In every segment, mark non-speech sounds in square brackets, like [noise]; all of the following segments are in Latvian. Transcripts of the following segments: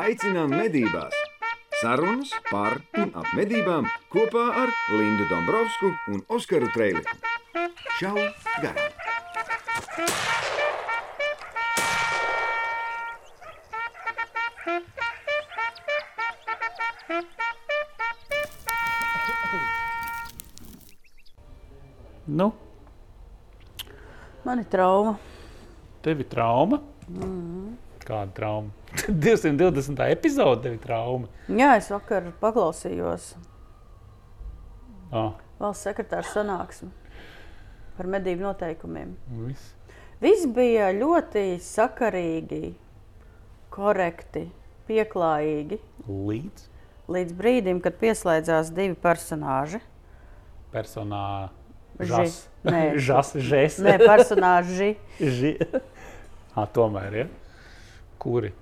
Aicinām medībās! Sarunas par un ap medībām kopā ar Lindu Dombrovskiju un Oskaru Trēliņu. Čau! Garām! Nu, Man ir trauma. tev ir trauma. Mhm. Kāda trauma? [laughs] 220. epizode tev ir trauma. Jā, es vakar paklausījos Ah, valsts sekretāra sanāksmi par medību noteikumiem. viss. Viss bija ļoti sakarīgi, korekti, pieklājīgi. Līdz Līdz brīdim, kad pieslēdzās divi personāļi. personā. Ži. Žas, Nē. [laughs] personāļi. [laughs] Tomēr, ja? Kuri?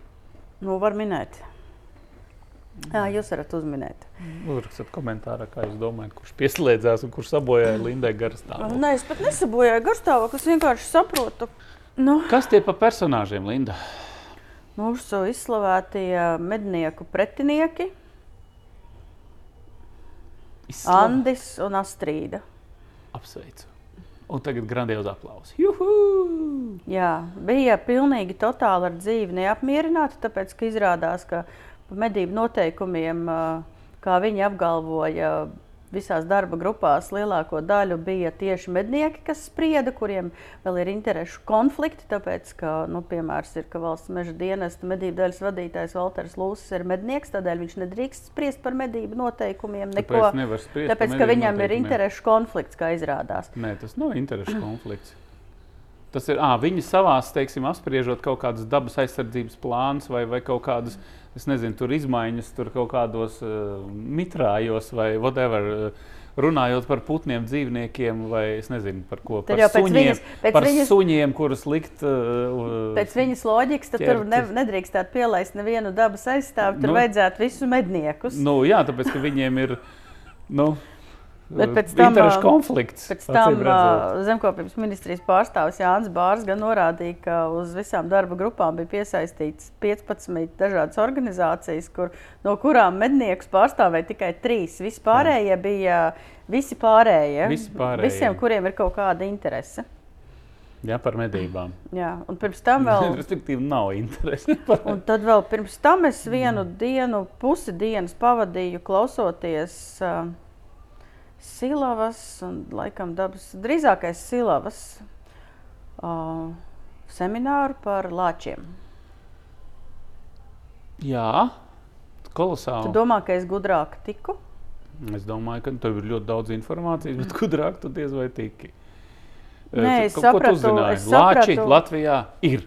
Nu, var minēt. Jā, jūs varat uzminēt. Uzrakstiet komentārā, kā jūs domājat, kurš pieslēdzās un kurš sabojāja Lindai garstāvokli. Nē, es pat nesabojāju garstāvokli. Es vienkārši saprotu. Nu, Kas tie pa personāžiem, Linda? mūsu izslavētie mednieku pretinieki Izslav- Andis un Astrīda. Apsveicu. Un tagad grandiozi aplausi. Juhu! Jā, bija pilnīgi totāli ar dzīvi neapmierināti, tāpēc, ka izrādās, ka medību noteikumiem, kā viņi apgalvoja, visās darba grupās lielāko daļu bija tieši mednieki, kas sprieda, kuriem vēl ir interešu konflikti. Tāpēc, ka, nu, piemērs ir, ka valsts meža dienesta medību daļas vadītājs Valters Lūsis ir mednieks, tādēļ viņš nedrīkst spriest par medību noteikumiem. Neko, Tāpēc tāpēc ka viņam ir interešu konflikts, kā izrādās. Nē, tas nav interešu konflikts. Tas ir, ah, viņi savā, teiksim, apspriežot kaut kādus dabas aizsardzības plānus vai, vai kaut kādus, es nezinu, tur izmaiņas, tur kaut kādos uh, mitrājos vai whatever. Uh, runājot par putniem, dzīvniekiem, vai es nezinu par ko. Par suņiem, viņas- par viņas- suņiem kurus likt. Uh, Pēc viņas loģikas, tad tur ne, nedrīkstētu pielaist nevienu dabas aizstāvi. Tur Nu. vajadzētu visus medniekus. Nu, jā, tāpēc ka viņiem ir. Nu, Bet pēc tam, ā, konflikts. Pēc tam zemkopības ministrijas pārstāvis Jānis Bārs gan norādīja, ka uz visām darba grupām bija piesaistīts 15 dažādas organizācijas, kur, no kurām medniekus pārstāvēja tikai trīs. Vispārējie bija visi pārējie, Visi pārējie. visiem, kuriem ir kaut kāda interese. Jā, par medībām. Jā, un pirms tam vēl. [laughs] Respektīvi, nav interesi. [laughs] Un tad vēl pirms tam es vienu dienu, pusi dienas pavadīju klausoties uh, Silavas, un laikam dabas, drīzākais Silavas uh, semināru par lāčiem. Jā, Tu kolosāli. domā, ka es gudrāk tiku? Es domāju, ka tev ir ļoti daudz informācijas, bet gudrāk tu diez vai tiki. Nē, tu es tu sapratu, es Lāči sapratu. Latvijā ir.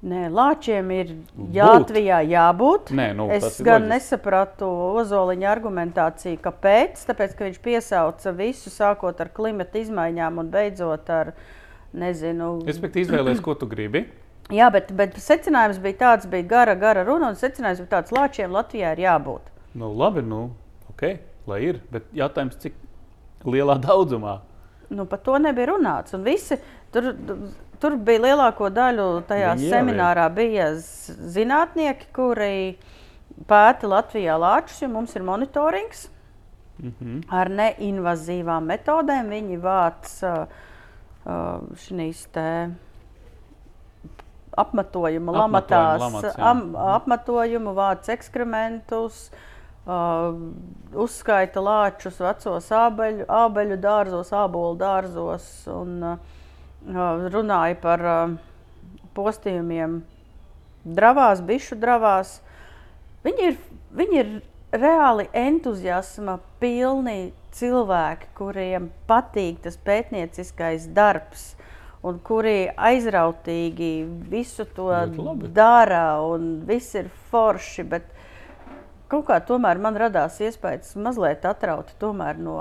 Nē, lāčiem ir Būt. Latvijā jābūt. Nē, nu, es gan loģiski. nesapratu Ozoliņa argumentāciju, kāpēc. Tāpēc, ka viņš piesauca visu, sākot ar klimata izmaiņām un beidzot ar, nezinu, Respektīvi, izvēlēties, ko tu gribi. [clears throat] Jā, bet, bet secinājums bija tāds, bija gara, gara runa, un secinājums bija tāds, lāčiem Latvijā ir jābūt. Nu, labi, nu, ok, lai ir. Bet jautājums, cik lielā [laughs] daudzumā? Nu, par to nebija runāts. Un Visi, tur, tur bija lielāko daļu tajā ir. seminārā bija zinātnieki, kuri pēta Latvijā lāčus, jo mums ir monitorings Mhm. ar neinvazīvām metodēm. Viņi vāc uh, šīs te apmetojuma lamatās, lamats, am, apmetojumu, vāc ekskrementus. Uh, uzskaita lāčus vecos ābeļu, ābeļu dārzos, ābolu dārzos un uh, runāja par uh, postījumiem dravās, bišu dravās. Viņi ir, viņi ir reāli entuziasma pilni cilvēki, kuriem patīk tas pētnieciskais darbs. Un kuri aizrautīgi visu to dara, un viss ir forši. Bet kaut kā tomēr man radās iespējas mazliet atrauti no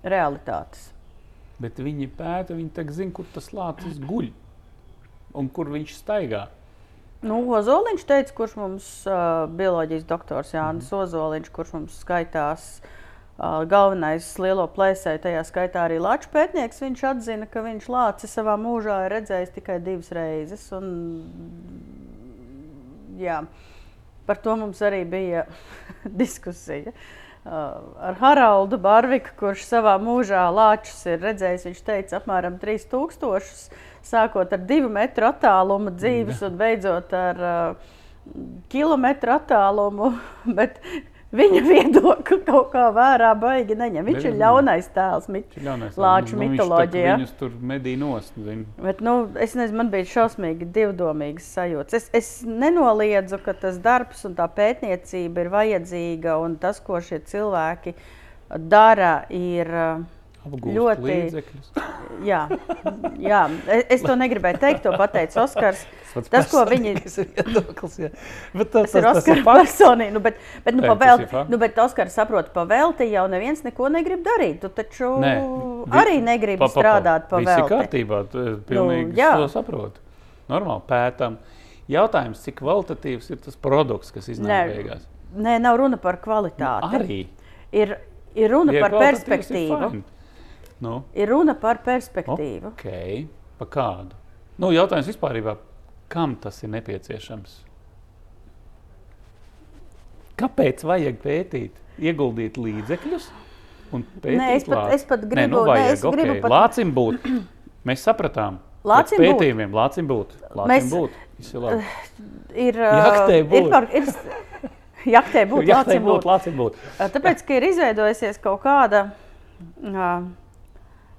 realitātes. Bet viņi pēta, viņi tagad zina, kur tas lācis guļ un kur viņš staigā. Nu, Ozoliņš teica, kurš mums uh, bioloģijas doktors Jānis mm. Ozoliņš, kurš mums skaitās uh, galvenais lielo plēsēju, tajā skaitā arī Latvijas pētnieks. Viņš atzina, ka viņš lāci savā mūžā ir redzējis tikai divas reizes. Un, jā. par to mums arī bija [laughs] diskusija. Uh, ar Haraldu Barviku, kurš savā mūžā lāčus ir redzējis, viņš teica, apmēram 3000, sākot ar divu metru attālumu dzīves un beidzot ar uh, kilometru attālumu. [laughs] Bet viņa viedokli kaut kā vērā baigi neņem. Viņš ir ļaunais tēls Lāču nu, mitoloģijā. Viņus tur medī nost. Bet, nu, es nezinu, man bija šausmīgi divdomīgas sajūtas. Es, es nenoliedzu, ka tas darbs un tā pētniecība ir vajadzīga un tas, ko šie cilvēki dara, ir Apgūst ļoti līdzekļus. [laughs] Jā, jā, es to negribēju teikt, to pateica Oskars. Tas, ko viņi [laughs] viedoklis, bet Tas ir Oskars personīgi, nu, bet, bet, nu, Jā, tas pavēlt, ir fakts. nu, bet Oskars saprot, pavēlti jau neviens neko negrib darīt. Tu taču Nē, arī negribi Pa- pa- pa- strādāt pavēlti. kārtībā, tu, es pilnīgi jā. to saprotu. Normāli pētām. Jautājums, cik kvalitatīvs ir tas produkts, kas iznāk beigās? Nē, nav runa par kvalitāti. Arī. Ir, ir runa Ja par kvalitatīvs, ir perspektīvu. fine. Nu, Ir runa par perspektīvu. ok, pa kādu? Nu, jautājums vispār, kam tas ir nepieciešams? Kāpēc vajag pētīt, ieguldīt līdzekļus? Nē, es pat- lāci? es pat Nē, gribu- nu, nē, vajag, es gribu okay. pat- Lācim būt. [clears throat] Mēs sapratām. Lācim būt. pētījumiem lācim būt. Lācim Mēs- būt. Ir. [sighs] Ir, Jaktei uh, ir būt. par, ir, [laughs] jaktei būt, tā lācim būtu, būt. lācim būt. Tāpēc, ka ir izveidojusies kaut kāda uh,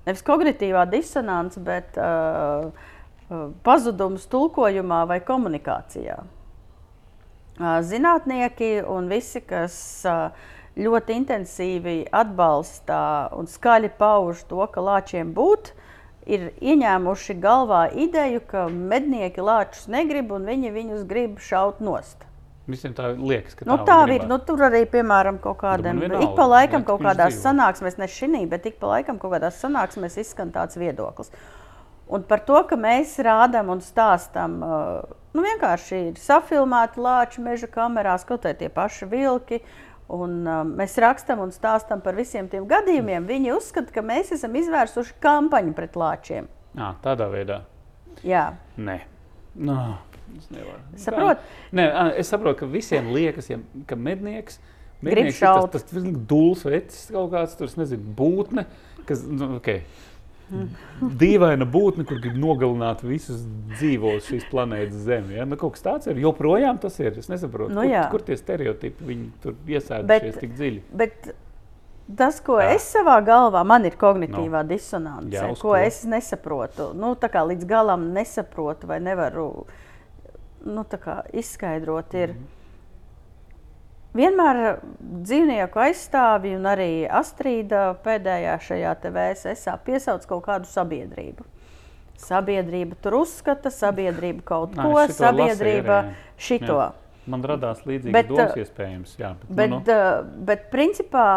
nevis kognitīvā disonance, bet uh, uh, pazudums tulkojumā vai komunikācijā. Uh, Zinātnieki un visi, kas uh, ļoti intensīvi atbalsta un skaļi pauž to, ka lāčiem būt, ir ieņēmuši galvā ideju, ka mednieki lāčus negrib un viņi viņus grib šaut nost. Visiem tā liekas, ka Nu, tā tā gribētu. ir. Nu, tur arī, piemēram, kaut Nu, man vienalga, ik pa laikam lai kaut kādās dzīvo. sanāksmēs, ne šī, bet ik pa laikam kaut kādās sanāksmēs izskan tāds viedoklis. Un par to, ka mēs rādām un stāstām, nu, vienkārši ir safilmēti lāči meža kamerās, kaut arī tie paši vilki. Un, uh, mēs rakstām un stāstām par visiem tiem gadījumiem. Viņi uzskata, ka mēs esam izvērsuši kampaņu pret lāčiem. À, tādā veidā. Jā, Nē. No, es nevaru. Saprot? Tā- Nē, es saprotu, ka visiem liekas, ja, ka mednieks, mednieks ir šaut. tas, tas dūls vecs kaut kāds, tur, nezinu, būtne, kas, nu, okay. Dīvaina būtne, kur grib nogalināt visus dzīvos šīs planētas Zemi. Ja? Nu, kaut kas tāds ir. Joprojām tas ir. Es nesaprotu, Nu, kur, kur tie stereotipi viņi tur iesēdušies tik dziļi. Bet tas, ko Jā. es savā galvā, man ir kognitīvā no. dissonance, Jā, jā, ko ko? es nesaprotu. Nu, tā kā līdz galam nesaprotu vai nevaru nu, izskaidrot. Ir. Mhm. Vienmēr dzīvnieku aizstāvji un arī Astrīda pēdējā šajā VSSā piesauc kaut kādu sabiedrību. Sabiedrība tur uzskata, sabiedrība kaut Nā, ko, sabiedrība jā. šito. Jā. Man radās līdzīgs Bet, domas, iespējams. Jā, bet, Bet, nu, uh, bet principā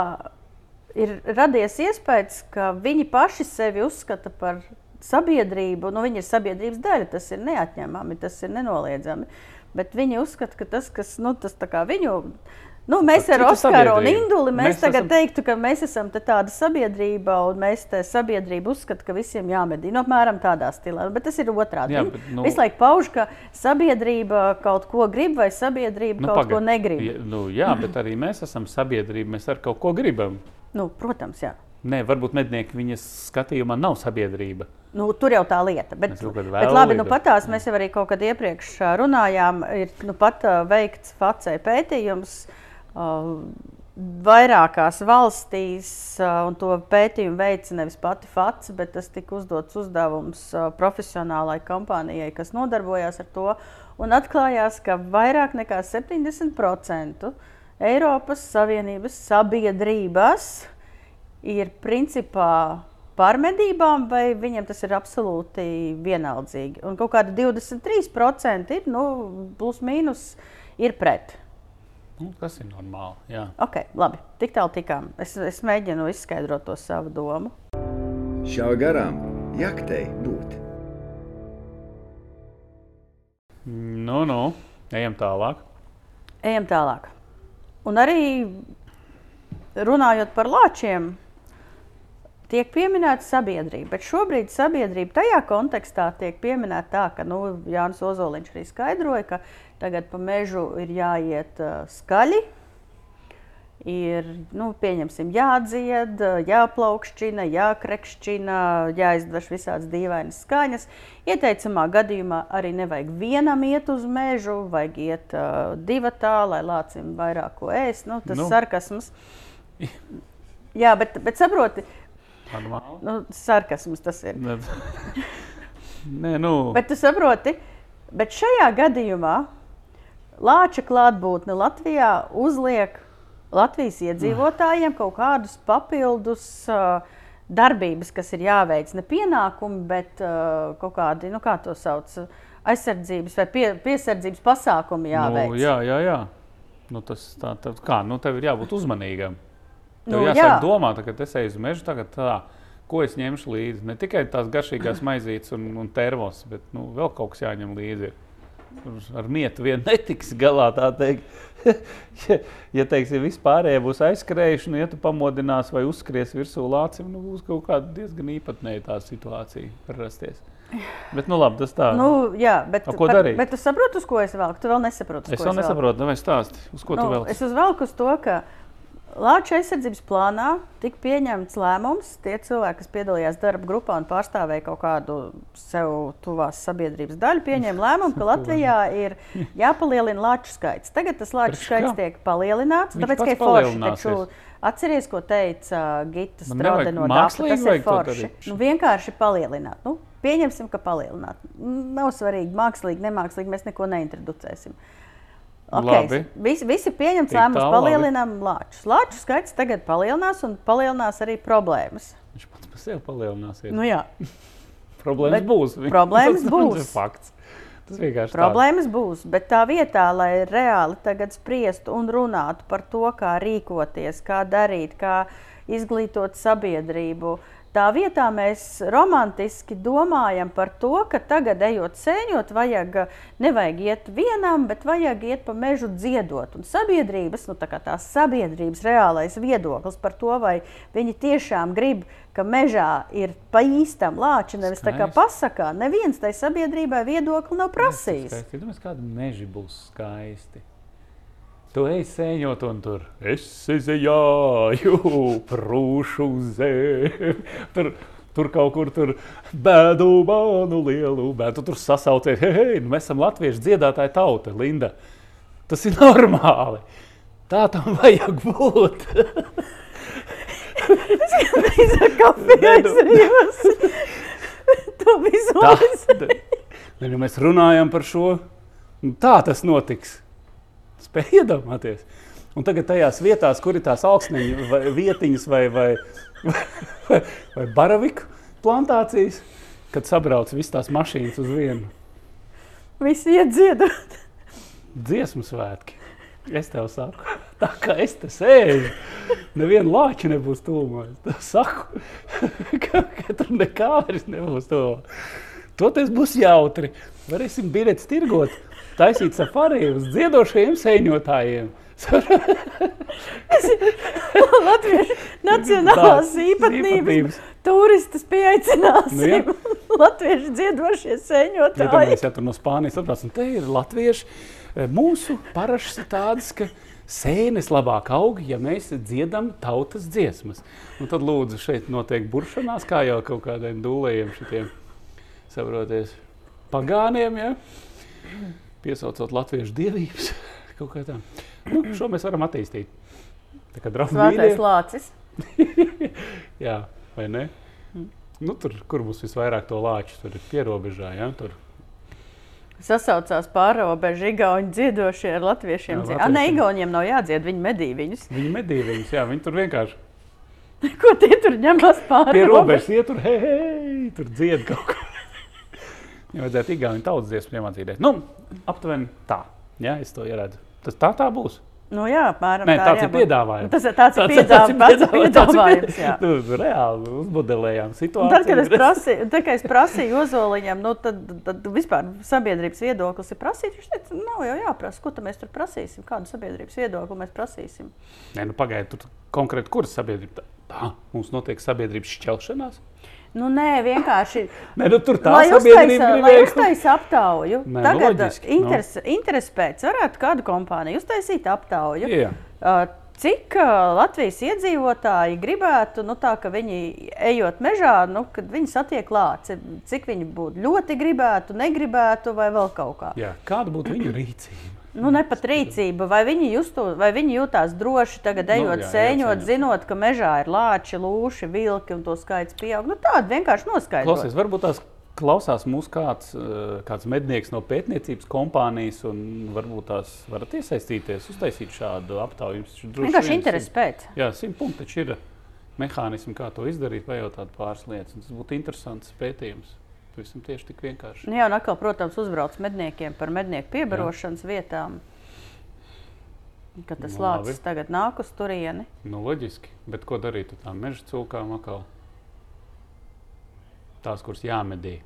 ir radies iespējas, ka viņi paši sevi uzskata par sabiedrību. Nu, viņi ir sabiedrības daļa, tas ir neatņemami, tas ir nenoliedzami. Bet viņi uzskata, ka tas, kas nu, tas viņu. Nu, mēs ar Oskaru un sabiedrību. Induli mēs, Mēs tagad esam- teiktu, ka mēs esam tāda sabiedrība, un mēs te sabiedrība uzskata, ka visiem jāmedī. Nu, apmēram tādā stilā. Bet tas ir otrādi. Jā, bet, nu- Visu laiku pauž, ka sabiedrība kaut ko grib vai sabiedrība nu, kaut paga- ko negrib. Ja, nu, jā, bet arī mēs esam sabiedrība. Mēs ar kaut ko gribam. Nu, protams, jā. Nē, varbūt mednieki viņas skatījumā nav sabiedrība. Nu, tur jau tā lieta. Bet, bet labi, nu, lidojam. patās, mēs jau arī kaut kad iepriekš runājām. Ir nu, pat ā, veikts FACE pētījums uh, vairākās valstīs, uh, un to pētījumu veica nevis pati FACE, bet tas tika uzdots uzdevums uh, profesionālai kompānijai, kas nodarbojās ar to. Un atklājās, ka vairāk nekā 70% Eiropas Savienības sabiedrības ir principā par medībām, vai viņiem tas ir absolūti vienaldzīgi. Un kaut kādi 23% ir, nu, plus mīnus, ir pret. Nu, tas ir normāli. Jā. Ok, labi, tik tālu tikām. Es, es mēģinu izskaidrot to savu domu. Šā garām jaktei būt. Nu, nu, ejam tālāk. Ejam tālāk. Un arī runājot par lāčiem, tiek pieminēta sabiedrība. Bet šobrīd sabiedrība tajā kontekstā tiek pieminēta tā, ka nu, Jānis Ozoliņš arī skaidroja, ka Tagad pa mežu ir jāiet uh, skaļi. Ir, nu, pieņemsim, jādzied, jāplaukšķina, jākrekšķina, jāizdara visādas dīvainas skaņas. Ieteicamā gadījumā arī nevajag vienam iet uz mežu, vajag iet uh, divatā, lai lācim vairāk ko ēst. Nu, tas Nu. nu. sarkasms. Jā, bet, bet saproti, Normāli. nu, sarkasms tas ir. Ne- Nē, nu, Bet tu saproti, bet šajā gadījumā Lāča klātbūtne Latvijā uzliek Latvijas iedzīvotājiem kaut kādus papildus uh, darbības, kas ir jāveic. Ne pienākumi, bet uh, kaut kādi, nu, kā to sauc, aizsardzības vai pie, piesardzības pasākumi jāveic. nu, jā, jā, jā. Nu, tas tā, tā, kā, nu, tev ir jābūt uzmanīgam. Nu, nu, jā. jāsāk domāt, ka es eju uz mežu, tagad tā, ko es ņemšu līdzi. Ne tikai tās garšīgās [clears throat] maizītes un, un termos, bet nu, vēl kaut kas jāņem līdzi. Ar mietu vien [laughs] netiks galā. [laughs] ja, ja teiksim, vispārējie būs aizskrējuši, nu, ja tu pamodinās vai uzskries virsū lācim, nu, būs kaut kāda diezgan īpatnēja tā situācija rasties. Bet, nu, labi, tas tā. Nu, jā, bet, A, ko par- darīt? bet tu saproti, uz ko es velku? Tu vēl nesaproti, es vēl es velku. nesaprotu, nu, vai stāsti, uz ko tu Nu, vēl es uzvelku uz to, ka Latvijas aizsardzības plānā tika pieņemts lēmums. Tie cilvēki, kas piedalījās darba grupā un pārstāvēja kaut kādu sev tuvās sabiedrības daļu, pieņēma lēmumu, ka [laughs] Latvijā ir jāpalielina lāču skaits. Tagad tas lāču skaits tiek palielināts, Viņš tāpēc, ka ir forši. Taču Atceries, ko teica uh, Gita Strode no Dāfra. Tas ir forši. Nu, vienkārši palielināt. Nu, pieņemsim, ka palielināt. Nav svarīgi, mākslīgi, nemākslīgi. Mēs neko neintroducēsim. Labi. Okay. Visi, visi tālu, labi. palielinām lāčus. Lāču skaits tagad palielinās un palielinās arī problēmas. Viņš pats par sevi palielināsies. Nu, jā, [laughs] problēmas bet būs. [laughs] problēmas būs. Tas ir fakts. Tas vienkārši problēmas būs. Bet tā vietā, lai reāli tagad spriestu un runātu par to, kā rīkoties, kā darīt, kā izglītot sabiedrību. Tā vietā mēs romantiski domājam par to, ka tagad, ejot sēņot, vajag, nevajag iet vienam, bet vajag iet pa mežu dziedot. Un sabiedrības, nu, tā kā tās sabiedrības reālais viedoklis par to, vai viņi tiešām grib, ka mežā ir pa īstam lāči, nevis tā kā pasakā. Neviens tai sabiedrībai viedokli nav prasījis. Es domāju, kādi meži būs skaisti. Tu ej sēņot, un tur es izjāju, [laughs] prūšu zemi. Tur, tur kaut kur tur bēdu bānu lielu bēdu. Tu tur sasaucies, hei, hei, nu mēs esam latviešu dziedātāja tauta, Linda. Tas ir normāli. Tā tam [laughs] vajag būt. Es ar kafiju nu- aizrījos. [laughs] To vizualizēju. Tā, ja mēs runājam par šo, nu, tā tas notiks. Spēj [laughs] iedomāties. Un tagad tajās vietās, kur ir tās augsneņu vai vietiņas vai, vai, [laughs] vai, vai baraviku plantācijas, kad sabrauc visas tās mašīnas uz vienu Visi iedziedot. dziesmu svētki. Es tev saku, [laughs] tā kā es te sēžu, neviena lāča nebūs tūmā. Es tev saku, ka, ka tur nekā vairs nebūs tūmā. Toties būs jautri. Varēsim biļetes tirgot, taisīt safari uz dziedošajiem sēņotājiem. [laughs] Latviešu nacionālās Tās īpatnības. īpatnības. Turistus pieaicināsim. Nu, jā. [laughs] Latviešu dziedošie sēņotāji. Ja tur no Spānijas atbrauc, un te ir latvieši. E, Mūsu parašas ir tādas, ka sēnes labāk aug, ja mēs dziedam tautas dziesmas. Un tad lūdzu šeit notiek buršanās, kā jau kaut kādiem dūlējiem šitiem, saproties, pagāniem, ja? Piesaucot latviešu dievības, [laughs] kaut kā tā. Nu, šo mēs varam attīstīt. Tā kā draugi Svētais lācis. [laughs] Jā, vai ne? Nu, tur, kur būs visvairāk to lāču, tur ir pierobežā, ja? tur Sasaucās pārobežu Igauni dziedošie ar latviešiem. Jā, dzied- A, ne. Igauniem nav jādzied, viņi medī viņus. [laughs] Viņi medī viņus, jā, viņi tur vienkārši Ko tie tur ņemas pāri? pie robežas iet, tur, hei, hei, tur dzied kaut ko. Ja vajadzētu igauņu tautas dziesmu iemācīties. Nu, aptuveni tā, jā, es to ieredzu. Tas tā tā būs. Nu jā, apmēram Nē, tā tāds ir jābūt. piedāvājums. Tas ir tāds, ir ir piedāvājums, tāds ir piedāvājums. Nu, reāli uzmodelējām situāciju. tad, kad es prasīju, tad, kad es prasīju Ozoliņam, nu, tad, tad vispār sabiedrības viedoklis ir prasīt. Viņš teica, nav jau jāprasa, ko mēs tur prasīsim, kādu sabiedrības viedokli mēs prasīsim. Nē, nu pagaidiet, tur konkrēti kuras sabiedrība. Tā, tā, mums notiek sabiedrības šķelšanās. Nu, nē, vienkārši. [laughs] Nē, nu, tur tā sabiedrība gribēja. uztaisa aptauju, Nē, nu, tagad loģiski, interes, interesi pēc varētu kādu kompāniju uztaisīt aptauju. Jā. Uh, Cik uh, Latvijas iedzīvotāji gribētu, nu, tā, ka viņi ejot mežā, nu, kad viņi satiek lāci, cik viņi būtu ļoti gribētu, negribētu vai vēl kaut kā. Jā. Kāda būtu viņu rīcība? Nu, ne pat rīcība, vai viņi, justu, vai viņi jutās droši tagad, Nu, ejot, jā, nu, ejot sēņot, sēņot. zinot, ka mežā ir lāči, lūši, vilki un to skaits pieaug. Nu, tāda vienkārši noskaidrota. Klausies, varbūt tās klausās mūsu kāds, eh, kāds mednieks no pētniecības kompānijas, un varbūt tās varat iesaistīties, uztaisīt šādu aptauju. Vienkārši vien interesi pēc. Jā, simt punkti taču ir mehānismi, kā to izdarīt, pajautāt pāris lietas. Tas būtu interesants pētījums. Pavisam tieši tik vienkārši. Nu, jā, un atkal, protams, uzbrauc medniekiem par mednieku piebarošanas vietām. Kad tas Nu, lācis tagad nāk uz turieni. Nu, loģiski, bet ko darīt ar tām meža cūkām atkal? Tās, kuras jāmedī.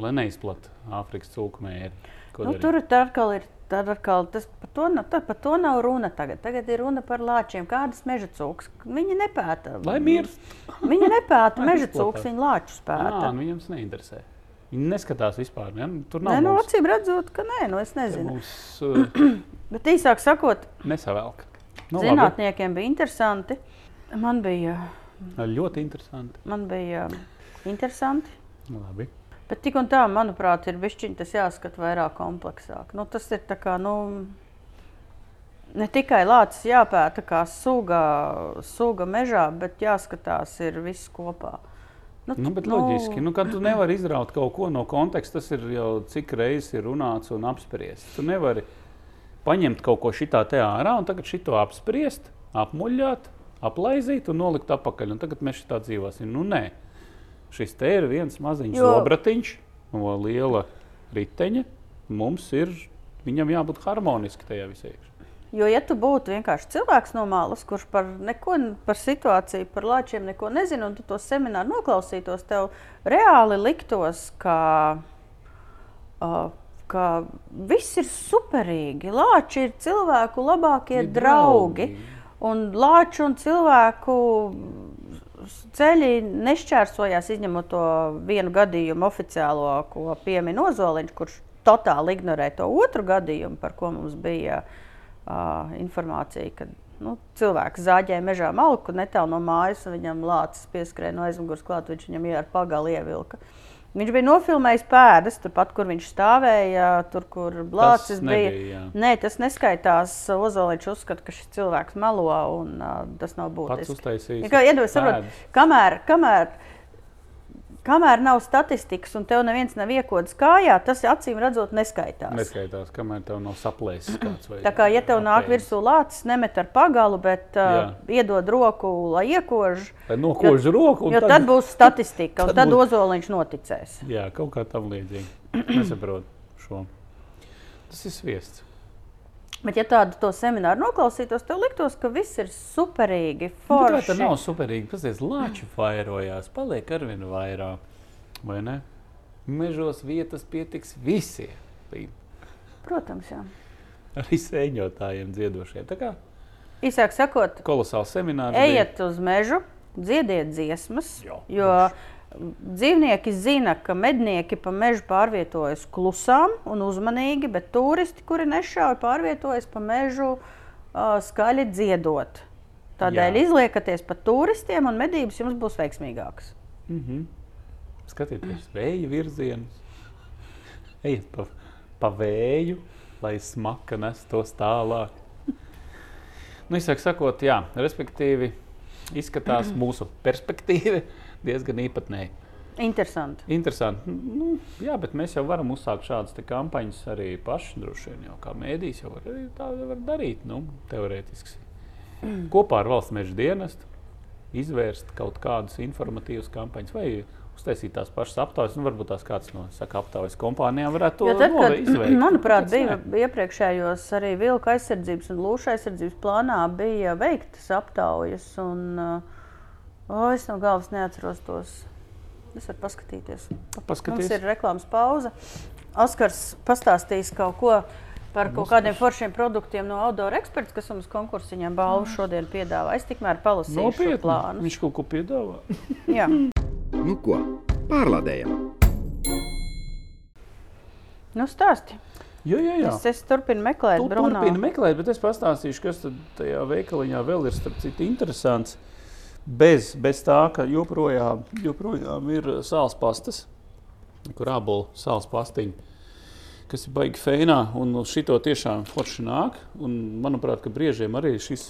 Lai neizplatītu Āfrikas cūku mēri. Nu, darīt? tur atkal ir. Tad atkal tas par to, nav- tā, par to nav runa tagad. Tagad ir runa par lāčiem. Kādas meža cūkas? Viņi nepēta. Lai mirst. Viņi nepēta meža cūkas, viņi lāčus pēta. Nā, nu viņam tas neinteresē. Viņi neskatās vispār. Ja? Tur Nē, nav nu, mums, acīm redzot, ka nē, nu, es nezinu. mums [clears throat] uh, Bet īsāk sakot, nesavelk. Nu, labi. zinātniekiem bija interesanti. Man bija, Ļoti interesanti. man bija interesanti. Nu, Labi. Bet tik un tā, manuprāt, ir bišķiņ tas jāskata vairāk kompleksāk. Nu, tas ir kā, nu, ne tikai lācis jāpēta kā suga, suga mežā, bet jāskatās ir viss kopā. Nu, bet loģiski, nu, kad tu nevari izraut kaut ko no konteksta, tas ir jau cik reizes ir runāts un apspriests. Tu nevari paņemt kaut ko šitā te ārā un tagad šito apspriest, apmuļāt, aplaizīt un nolikt atpakaļ. Un tagad mēs šitā dzīvosim. Nu, nē, šis te ir viens maziņš Jo- zobratiņš no liela riteņa. Mums ir, viņam jābūt harmoniski tajā visā. Jo, ja tu būtu vienkārši cilvēks no malas, kurš par neko, par situāciju, par lāčiem neko nezina, un tu to semināru noklausītos, tev reāli liktos, ka, uh, ka viss ir superīgi. Lāči ir cilvēku labākie Ir draugi. draugi. Un lāču un cilvēku ceļi nešķērsojās, izņemot to vienu gadījumu oficiālo, ko piemin Ozoliņš, kurš totāli ignorē to otru gadījumu, par ko mums bija uh, informācija. Kad, nu, cilvēks zāģēja mežā malku netālu no mājas, un viņam lācis pieskrēja no aizmugures klāt, viņš viņam jau ar pagalu ievilka. Viņš bija nofilmējis pēdas, turpat, kur viņš stāvēja, tur, kur lācis bija. jā. Nē, tas neskaitās. Ozoliņš uzskata, ka šis cilvēks melo, un uh, tas nav Pats būtiski. uztaisījis. Ja Iedomājieties, saprot, kamēr, kamēr, kamēr nav statistikas un tev neviens nav iekodis kājā, tas acīm redzot neskaitās. Neskaitās, kamēr tev nav saplēsis kāds. vai Tā kā, ja tev nāk apēdis. virsū lācis, nemet ar pagalu, bet uh, iedod roku, lai iekož, Lai nokož roku. un jo tad būs statistika, un tad tad būs- ozoliņš noticēs. Jā, kaut kā tam līdzīga. [clears throat] Nesaprotu šo. Tas ir sviests. Bet, ja tādu to semināru noklausītos, tev liktos, ka viss ir superīgi, Nu, forši. tas nav superīgi? Pasies, lāči vairojās, paliek arvien vairāk. Vai ne? Mežos vietas pietiks visiem. Protams, jā. Arī sēņotājiem, dziedošiem. Tā kā Īsāk sakot, kolosāls seminārs. ejiet uz mežu, dziediet dziesmas, Jā, jo dzīvnieki zina, ka mednieki pa mežu pārvietojas klusām un uzmanīgi, bet turisti, kuri nešauj, pārvietojas pa mežu uh, skaļi dziedot. Tādēļ Jā. izliekaties pa turistiem, un medības jums būs veiksmīgākas. Mm -hmm. Skatieties, vēja virzienus. Ejiet pa, pa vēju, lai smaka nes tos tālāk. Nu, izsaka sakot, jā, respektīvi, izskatās [clears throat] mūsu perspektīva diezgan īpatnēji. Interesanti. Interesanti. Nu, jā, bet mēs jau varam uzsākt šādas kampaņas arī paši. Droši vien jau kā mēdīs jau var, tā var darīt, nu, teorētiski. [clears throat] Kopā ar valsts meža dienestu izvērst kaut kādus informatīvus kampaņas vai uztaisīt tās pašas aptaujas. Nu, varbūt tās kāds no saka, aptaujas kompānijām varētu to tad, kad, izveikt. manuprāt, bija iepriekšējos arī vilka aizsardzības un lūšu aizsardzības plānā bija veiktas aptaujas. Un, uh, o, es no galvas neatceros tos. Es varu paskatīties. Mums Paskaties. ir reklāmas pauze. Oskars pastāstīs kaut ko par kaut kādiem foršiem produktiem no outdoor eksperts, kas mums konkursiņā balvu šodien piedāvā. Es tikmēr palasīju šo Nopietni. plānu. Viņš kaut ko piedāvā. [laughs] Jā. Nu ko, pārlādējam! Nu, stāsti. Jā, jā, jā. Es, es turpinu meklēt, Tu Bruno. turpini meklēt, bet es pastāstīšu, kas tad tajā veikaliņā vēl ir starp citu interesants. Bez, bez tā, ka joprojām, joprojām ir sāls pastas, kur ābolu sāls pastiņi, kas ir baigi feinā, un uz šito tiešām forši nāk. Un, manuprāt, ka briežiem arī šis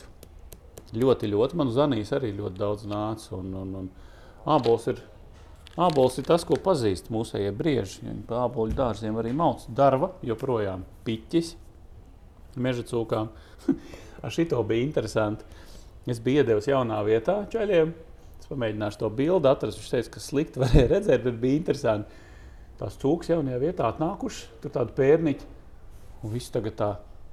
ļoti, ļoti, man uz Anijas arī ļoti daudz nāca. Un, un, un ābols ir Ābols ir tas, ko pazīst mūsējie brieži. Viņi pa ābolu dārziem arī mauc. Darba joprojām piķis, meža cūkām. [laughs] Ar šito bija interesanti. Es biju iedevis jaunā vietā čaļiem. Es pamēģināšu to bildi atrast. Viņš teica, ka slikti varēja redzēt, bet bija interesanti. Tās cūkas jaunajā vietā atnākušas, tur tādi pērniķi. Un viss tagad tā,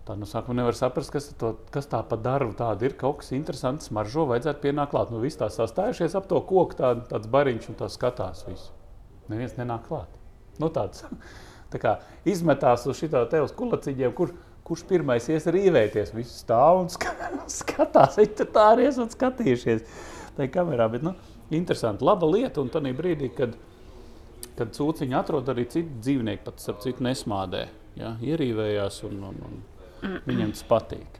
tā nu sākumā nevar saprast, kas, to, kas tā pa darbu tāda ir. Kaut kas interesants, smaržo, vajadzētu pienākt klāt. Nu, viss tā sastājušies ap to koku, tā, tāds bariņš un tā skatās visu. Neviens nenāk klāt. Nu, tāds, [laughs] tā kā izmetās uz šitā te uz kulaciņiem, kur, kurš pirmais ies rīvēties. Visi stāv un ska- [laughs] skatās, viņi tur tā arī esat skatījušies. Ir kamerā, bet nu, interesanti, laba lieta. Un tādā brīdī, kad, kad cūciņi atrod arī citu dzīvnieku, pat ap citu nesmādē, ja, ierīvējās un, un, un viņiem tas patīk.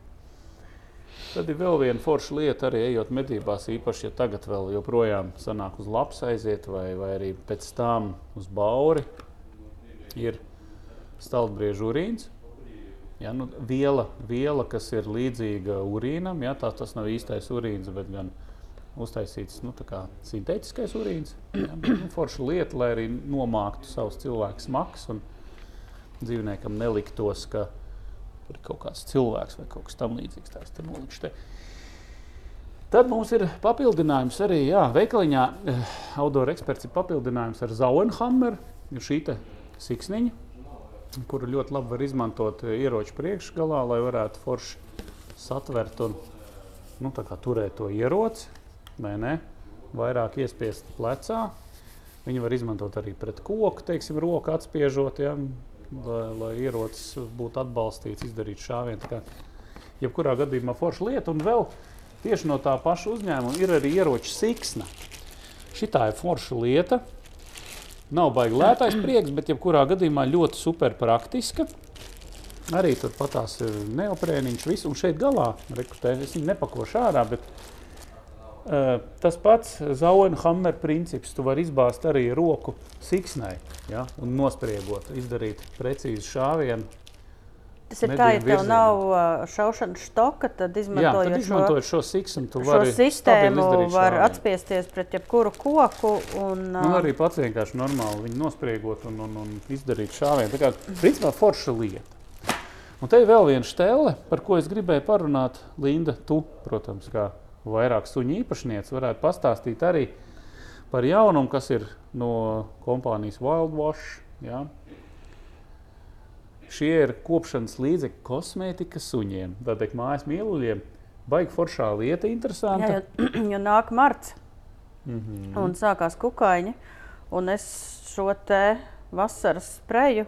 Tad ir vēl viena forša lieta, arī ejot medībās, īpaši, ja tagad vēl joprojām sanāk uz lapas aiziet, vai, vai arī pēc tam uz bauri, ir stalbriežu urīns. Ja, nu, viela, viela, kas ir līdzīga urīnam, ja, tā, tas nav īstais urīns, bet gan uztaisīts nu, tā sintētiskais urīns. Ja, nu, forša lieta, lai arī nomāktu savus cilvēku smags un dzīvniekam neliktos, ka tur ir kaut kāds cilvēks vai kaut kas tamlīdzīgs. Tās te nolikšu te. Tad mums ir papildinājums arī jā, veikaliņā. eh, Outdoor eksperts ir papildinājums ar Zauenhammeru. Šī siksniņa, kuru ļoti labi var izmantot eh, ieroču priekšgalā, lai varētu forši satvert un nu, turēt to ieroci, vai ne? Vairāk iespiest plecā. Viņu var izmantot arī pret koku, teiksim, roku atspiežot, ja, lai, lai ierocis būtu atbalstīts, izdarīt šāvienu. Jebkurā gadījumā forša lieta, un vēl tieši no tā paša uzņēmuma ir arī ieroča siksna. Šī ir forša lieta. Nav baigi lētais prieks, bet jebkurā gadījumā ļoti super praktiska. Arī tur patās ir neoprēniņš, viss. Un šeit galā, rekrutē, es viņu nepakošu ārā, bet uh, tas pats Zauenhammer princips. Tu vari izbāzt arī roku siksnai ja, un nospriegot, izdarīt precīzi šāvienu. Tas ir tā, ja tev nav uh, šaušanas štoka, tad Jā, tad izmantojot šo, izmantojot šo siksnu, tu vari sistēmu, var atspiesties pret jebkuru koku. Un, Nu, arī pats vienkārši normāli viņu nospriegot un, un, un izdarīt šāvienu. Tā kā principā forša lieta. Un te ir vēl viena stēle, par ko es gribēju parunāt. Linda, tu, protams, kā vairāk suņu īpašniece, varētu pastāstīt arī par jaunumu, kas ir no kompānijas Wild Wash. Ja? Šie ir kopšanas līdzekļi kosmētikas suņiem, tātad mājas mīluļiem. Baigi foršā lieta, interesanta. jā, jo, [clears throat] jo nāk marts Mm -hmm. un sākās kukaiņi. Un es šo te vasaras spreju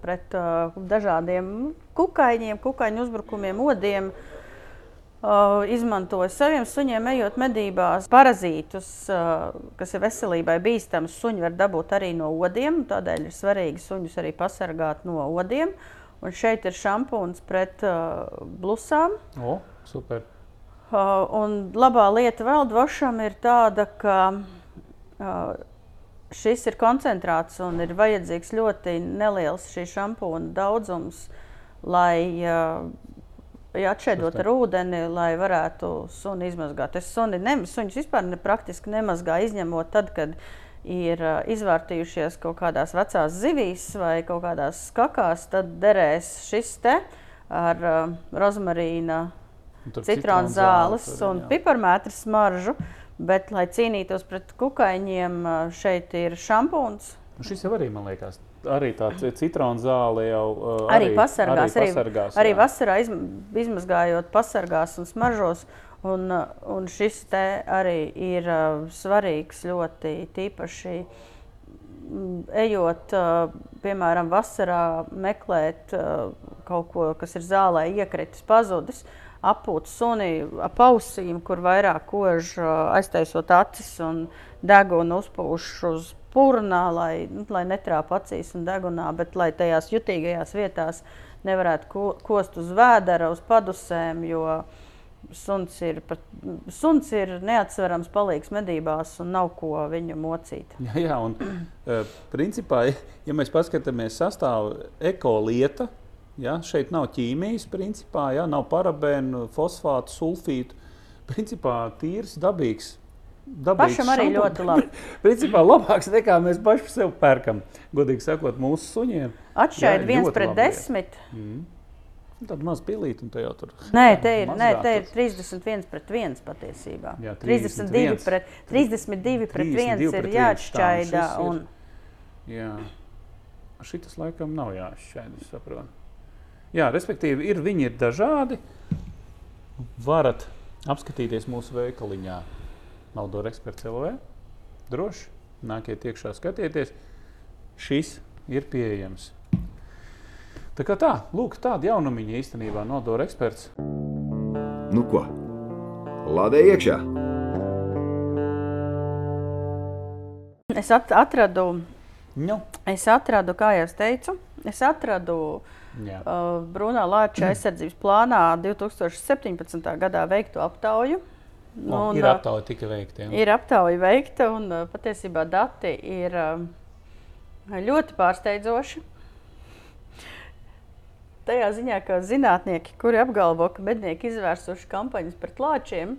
pret uh, dažādiem kukaiņiem, kukaiņu uzbrukumiem, odiem. Uh, izmantoju saviem suņiem, ejot medībās, parazītus, kas ir veselībai bīstami. Suņi var dabūt arī no odiem, tādēļ ir svarīgi suņus arī pasargāt no odiem. Un šeit ir šampūns pret blusām. O, super. Un labā lieta vēl dvošam ir tāda, ka šis ir koncentrāts un ir vajadzīgs ļoti neliels šī šampūna daudzums, lai ja atšķēdot ar ūdeni, lai varētu suni izmazgāt. Es suni ne, suņus vispār ne, praktiski nemazgāju, izņemot tad, kad ir izvērtījušies kaut kādās vecās zivīs vai kaut kādās skakās, tad derēs šis te ar uh, rozmarīna Un citronu zāles un jā. piparmētru smaržu. Bet, lai cīnītos pret kukaiņiem, šeit ir šampūns. Nu, Šis jau arī, man liekas, arī tāds citronu zāle jau uh, Arī pasargās, arī, pasargās arī jā. vasarā izm, izmazgājot, pasargās un smaržos. Un, ā, un šis te arī ir ā, svarīgs ļoti tīpaši mm, ejot, uh, piemēram, vasarā meklēt uh, kaut ko, kas ir zālē iekritis, pazudis, apūt suni ap ausīm, kur vairāk kož uh, aiztaisot acis un degunu uzpūš uz purnā, lai, nu, lai netrāpa acīs un degunā, bet lai tajās jutīgajās vietās nevarētu ko, kost uz vēdera, uz padusēm, suns ir, pat, suns ir neatsverams palīgs medībās un nav ko viņu mocīt. Jā, jā un uh, principā, ja mēs paskatāmies sastāvu ekolieta, ja, šeit nav ķīmijas, principā, ja, nav parabēnu, fosfātu, sulfītu. Principā tīrs, dabīgs Pašam arī šampūns. ļoti labi. [laughs] Principā labāks nekā mēs paši sev pērkam. Godīgi sakot, mūsu suņiem. Atšķaid Jā, viens pret labi desmit. Tāda maza pilīte, un te jau tur Nē, te ir, nē, te ir tur. 31 pret 1 patiesībā. Jā, 32 31. pret, 32 pret 1 32 ir jāatšķaida. Un, Jā, šitas laikam nav jāšķaida. es saprotu. Jā, respektīvi, ir, viņi ir dažādi. Varat apskatīties mūsu veikaliņā, Maldora eksperts LV. Droši nāciet iekšā, skatieties. Šis ir pieejams. Tā kā tā, lūk, tāda jaunumiņa īstenībā Nodora eksperts. Nu ko? Lādē iekšā! es at, atradu, Nu, es atradu, kā jau es teicu, es atradu jā. uh, Brunā Lāča aizsardzības plānā 2017. gadā veiktu aptauju. Nu, Un, ir aptauja tika veikta. jā. Ir aptauja veikta, un patiesībā dati ir ļoti pārsteidzoši. Tajā ziņā, ka zinātnieki, kuri apgalvo, ka mednieki izvērsuši kampaņas pret lāčiem,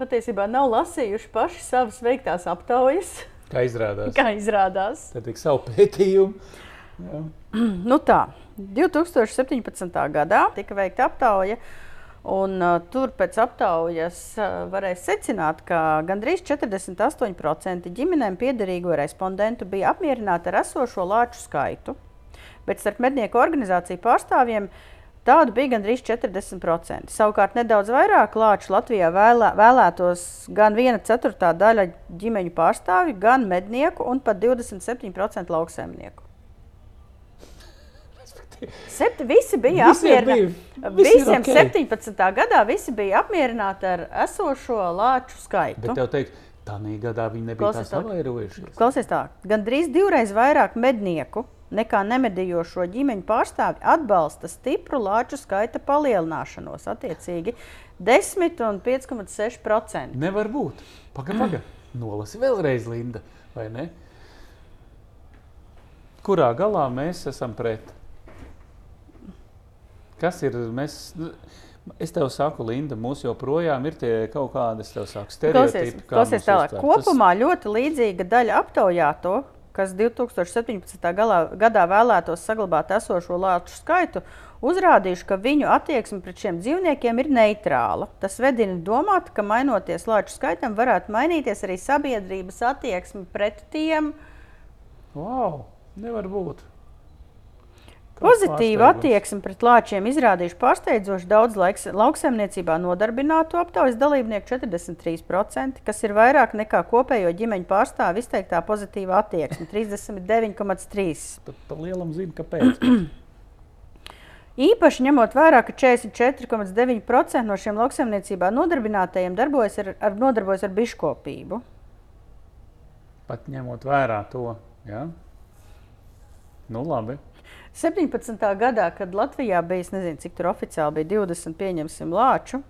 patiesībā nav lasījuši paši savas veiktās aptaujas, Kā izrādās. kā izrādās. Tad ir savu pētījumu. Jā. Nu tā, 2017. gadā tika veikta aptauja. Un, uh, tur pēc aptaujas uh, varēja secināt, ka gandrīz 48% ģimenēm piederīgo respondentu bija apmierināti ar esošo lāču skaitu. Bet starp mednieku organizāciju pārstāvjiem tādu bija gandrīz 40%. Savukārt nedaudz vairāk lāču Latvijā vēlē, vēlētos gan viena ceturtā daļa ģimeņu pārstāvju, gan mednieku un pat 27% lauksaimnieku. Septi, visi bija apmierināti. visi Visiem ok. 17. gadā visi bija apmierināti ar esošo lāču skaitu. Bet tev teikt, tā gadā viņi nebija Klausies tā. savairojušies. Klausies tā, gan drīz divreiz vairāk mednieku nekā nemedījošo ģimeņu pārstāvji atbalsta stipru lāču skaita palielināšanos, attiecīgi 10 un 5,6%. Nevar būt. Pagaid, pagaid. Nolasi vēlreiz, Linda, vai ne? Kurā galā mēs esam pret? Kas ir? Mēs, es tev saku, Linda, mums joprojām ir tie kaut kādi, stereotipi. klausies tālāk. Kopumā ļoti līdzīga daļa aptaujāto, kas 2017. Galā, gadā vēlētos saglabāt esošo lāču skaitu, uzrādījuši, ka viņu attieksme pret šiem dzīvniekiem ir neitrāla. Tas vedina domāt, ka mainoties lāču skaitam, varētu mainīties arī sabiedrības attieksme pret tiem. Tas, wow, nevar būt. Pārsteigums. attieksmi pret lāčiem izrādījuši pārsteidzoši daudz laiks, lauksaimniecībā nodarbināto aptaujas dalībnieku 43%, kas ir vairāk nekā kopējo ģimeņu pārstāvu izteiktā pozitīvā attieksme - 39,3%. Pat pa lielam zinu, kāpēc. [clears throat] Īpaši ņemot vērā, ka 44,9% no šiem lauksaimniecībā nodarbinātajiem darbojas ar, ar, nodarbojas ar biškopību. Pat ņemot vērā to. Ja? Nu, labi. 17. gadā, kad Latvijā bija, es nezinu, cik tur oficiāli bija 20, pieņemsim, lāču.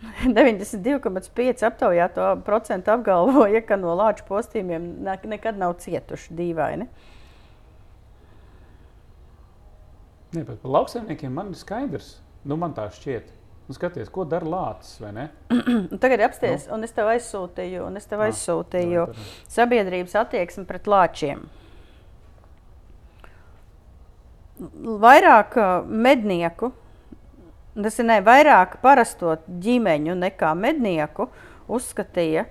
[laughs] 92,5% aptaujāto procentu apgalvoja, ka no lāču postījumiem ne- nekad nav cietuši dīvaini. Nē, bet par lauksaimniekiem man ir skaidrs. Nu, man tā šķiet. Nu, skaties, ko dara ne? [clears throat] Un tagad apsties, no. un es tev aizsūtīju, un es tev Ah, aizsūtīju vai par- sabiedrības attieksmi pret lāčiem. Vairāk uh, mednieku, tas ir ne, vairāk parasto ģimeņu nekā mednieku, uzskatīja,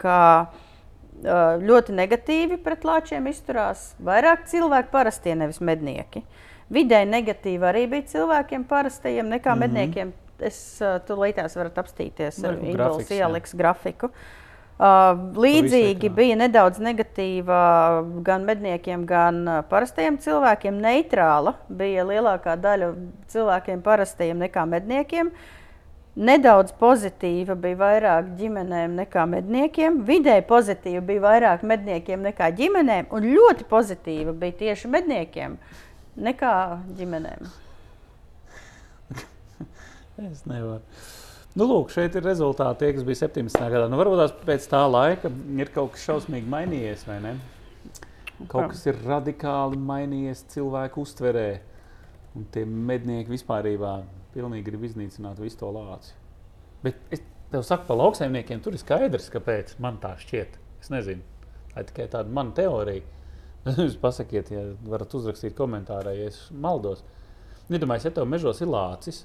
ka uh, ļoti negatīvi pret lāčiem izturās. Vairāk cilvēku parastie, nevis mednieki. Vidēji negatīvi arī bija cilvēkiem parastajiem nekā mm. -hmm. medniekiem. Es uh, tur līdās varat apstīties ar grafiks, jā. ieliks grafiku. Uh, līdzīgi Pavisam, jā. bija nedaudz negatīva gan medniekiem, gan uh, parastajiem cilvēkiem. Neitrāla bija lielākā daļa cilvēkiem parastajiem nekā medniekiem. Nedaudz pozitīva bija vairāk ģimenēm nekā medniekiem. Vidēji pozitīva bija vairāk medniekiem nekā ģimenēm. Un ļoti pozitīva bija tieši medniekiem nekā ģimenēm. Es nevaru. Nu, lūk, šeit ir rezultāti, tie, kas bija 17. gadā. Nu, varbūt pēc tā laika ir kaut kas šausmīgi mainījies, vai ne? Kaut kas ir radikāli mainījies cilvēku uztverē. Un tie mednieki vispār grib iznīcināt visu to lāci. Bet es tev saku, par lauksaimniekiem tur ir skaidrs, kāpēc man tā šķiet. Es nezinu, tā ir tikai tāda mana teorija. [laughs] Jūs pasakiet, ja varat uzrakstīt komentārā, ja es maldos. Iedomājieties, ja tev mežos ir lācis,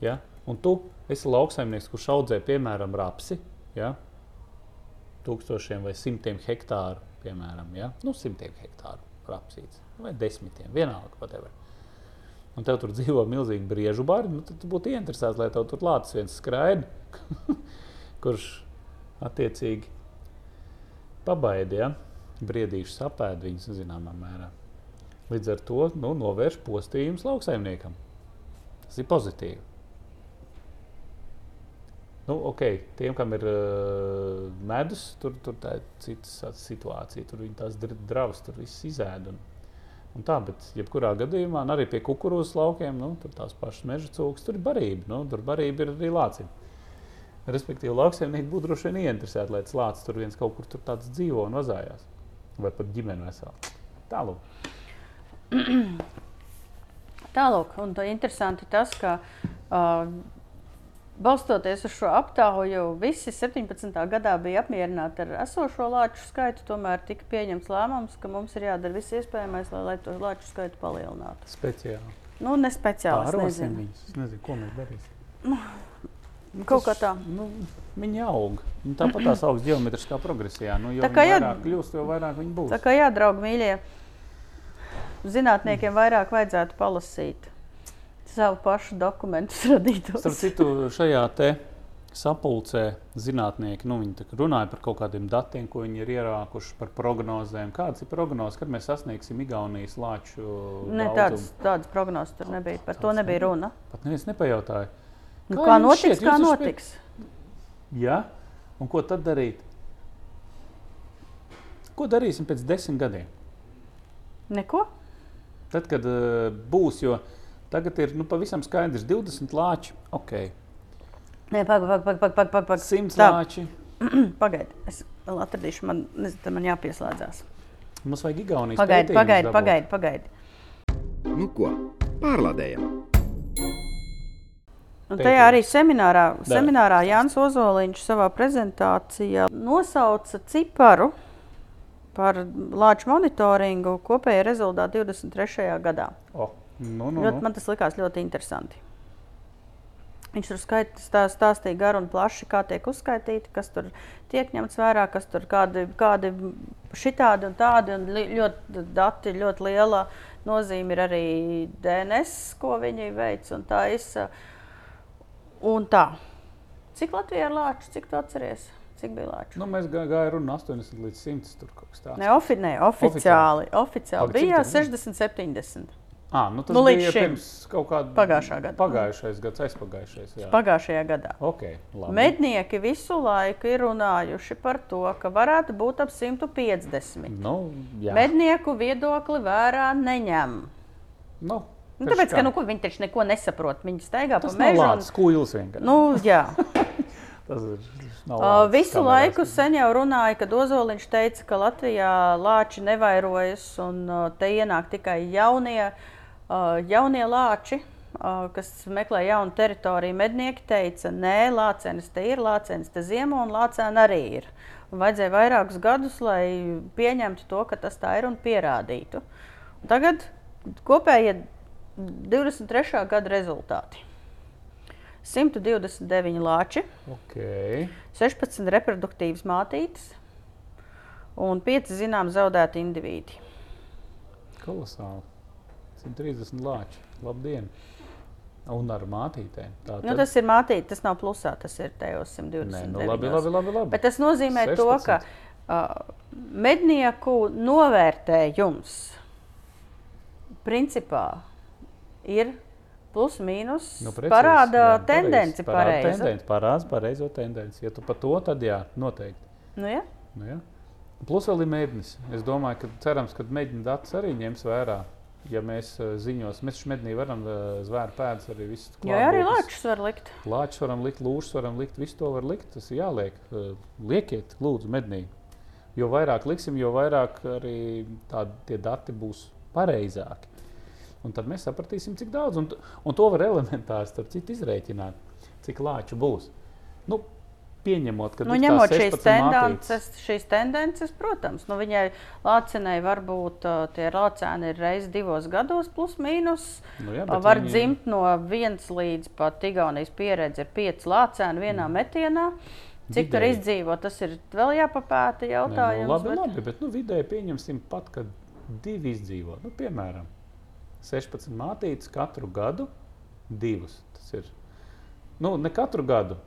ja? Un tu esi lauksaimnieks, kurš audzē piemēram rapsi, ja? tūkstošiem vai simtiem hektāru, piemēram, ja? nu, simtiem hektāru rapsītes vai desmitiem, vienalga. Whatever. Un tev tur dzīvo milzīgi briežu bari, nu, tad tu būtu interesēts, lai tev tur lācis viens skraida, [laughs] kurš attiecīgi pabaida, ja? briedīšu sapēd viņus zināmā mērā. Līdz ar to nu, novērš postījumus lauksaimniekam. Tas ir pozitīvi. Nu, ok, tiem, kam ir uh, medus, tur, tur tā ir cita situācija. Tur viņi tās dr- dravas, tur viss izēd. Un, un tā, bet jebkurā gadījumā, arī pie kukurūzas laukiem, nu, tur tās pašas meža cūkas, tur ir barība. Nu, tur barība ir arī lācim. Respektīvi, lauksaimnieki būtu droši vien ieinteresēti, lai tas lācis tur viens kaut kur tur tāds dzīvo un vazājās. Vai pat ģimene vesela. Tālāk. [clears throat] Tālāk, un tā interesanti tas, ka uh, balstoties uz šo aptauju, visi 17. gadā bija apmierināti ar esošo lāču skaitu. Tomēr tika pieņemts lēmums, ka mums ir jādara viss iespējamais, lai, lai to lāču skaitu palielinātu. Speciāli. Nu, ne speciāli. Pārosim nezinu. viņus. Es nezinu, ko mēs darīsim. Kaut kā tā. Nu, viņi aug. Viņi tāpat tās augsts geometriskā progresijā. Nu, jo kā jā- vairāk kļūst, jo vairāk viņi būs. Tā kā jā, draugi, mīļie, zinātniekiem vairāk vajadzētu palasīt savu pašu dokumentus [laughs] radītos. Starp citu, šajā te sapulcē zinātnieki nu, kā runāja par kaut kādiem datiem, ko viņi ir ierākuši par prognozēm. Kādas ir prognozes, kad mēs sasniegsim Igaunijas lāču? Ne, tādas, tādas prognozes tur nebija. Par to nebija runa. Pat neviens nepajautāja. Nu, Kā kā jums notiks, šķiet? kā notiks? Ja? Un ko tad darīt? Ko darīsim pēc desmit gadiem? Neko? Tad, kad uh, būs, jo tagad ir nu, pavisam skaidrs, 20 lāči, ok, Nē, pagaidi, pagaidi, pagaidi. Pag, pag, 100 Tā. lāči. [clears throat] pagaidi. Es vēl atradīšu, man, nezinu, man jāpieslēdzās. Mums vajag Igaunijas Pagaidi, pagaidi, pagaidi. pagaidi. Nu ko, pārlādējam! Un tajā arī seminārā, seminārā. Jānis Ozoliņš savā prezentācijā nosauca ciparu par lāču monitoringu kopējā rezultātā 23. gadā. O, nu, nu, Ļoti, nu. man tas likās ļoti interesanti. Viņš tur skait, stā, stāstīja garu un plaši, kā tiek uzskaitīti, kas tur tiek ņemts vērā, kas tur kādi, kādi šitādi un tādi. Un ļoti dati, ļoti liela nozīme ir arī DNS, ko viņi veic un tā izsa. Un tā. Cik Latvijā ir lāču, cik tu atceries? Cik bija lāču? Nu, mēs gā- gājām runa 80 līdz 100. Tur kaut kas tāds. Ne, ofi, ne, oficiāli. oficiāli. Tur bija? 60, 70. À, nu, tas Nu, bija šim. pirms kaut kāda Pagājušā gada. Pagājušais gads, aizpagājušais. Jā. Pagājušajā gadā. Okay, labi. Mednieki visu laiku ir runājuši par to, ka varētu būt ap 150. Nu, jā. Mednieku viedokli vērā neņem. Nu, Nu, tāpēc, ka kā? nu, ko, viņi taču neko nesaprot. Viņi staigā pa Tas mežu. lācis, kuils vienkārši. Nu, jā. [laughs] Tas ir Uh, visu kamerās. laiku sen jau runāja, kad Ozoliņš teica, ka Latvijā lāči nevairojas un uh, te ienāk tikai jaunie, uh, jaunie lāči. uh, Kas meklē jaunu teritoriju, mednieki teica, nē, lācenis te ir, lācenis te ziemo un lācēni arī ir. Un vajadzēja vairākus gadus, lai pieņemtu to, ka tas tā ir un pierādītu. Un tagad kopējie 23. gada rezultāti. 129 lāči, Okay. 16 reproduktīvas mātītes un 5 zinām zaudēti indivīdi. Kolosāli. 130 lāči. Labdien! Un ar mātītēm. Tā Nu, tas ir mātīte, tas nav plusā, tas ir tajos 120. Nē, nu, labi, labi, labi, labi. Bet tas nozīmē 16. to, ka uh, mednieku novērtējums principā ir plus mīnus. Nu, precīzi, parāda jā, tendenci parāda pareizi. tendenci, parāda pareizo tendenci. Ja tu par to, tad jā, noteikti. Nu, ja? Nu, ja. Plus vēl ir mēģinājums. Es domāju, ka cerams, ka mēģinājums datus arī ņems vērā. Ja mēs uh, ziņos, mēs taču mednī varam uh, zvēru pēdas arī visu Jā, arī lāčus var likt. Lāčus varam likt, lūšus varam likt, visu to var likt. Tas ir jāliek. Uh, liekiet, lūdzu, mednī. Jo vairāk liksim, jo vairāk arī tādi tie dati būs pareizāki. Un tad mēs sapratīsim, cik daudz. Un, un to var elementāri starp citu izrēķināt, cik lāču būs. Nu, pieņemot, ka Nu, ņemot šīs 16 tendences, šīs tendences, protams, nu, viņai lācinei varbūt uh, tie lācēni ir reizes divos gados, plus mīnus. Nu, jā, Var viņi- dzimt no viens līdz pat Igaunijas pieredze ir pieci lācēni vienā mm. metienā. Cik tur Vidēji. izdzīvo, tas ir vēl jāpapēta Nē, jautājums. nu, labi, bet- labi, bet nu, vidēji pieņemsim pat, kad divi izdzīvo. Nu, piemēram, 16 mātītes katru gadu, divas. Tas ir nu, ne katru gadu,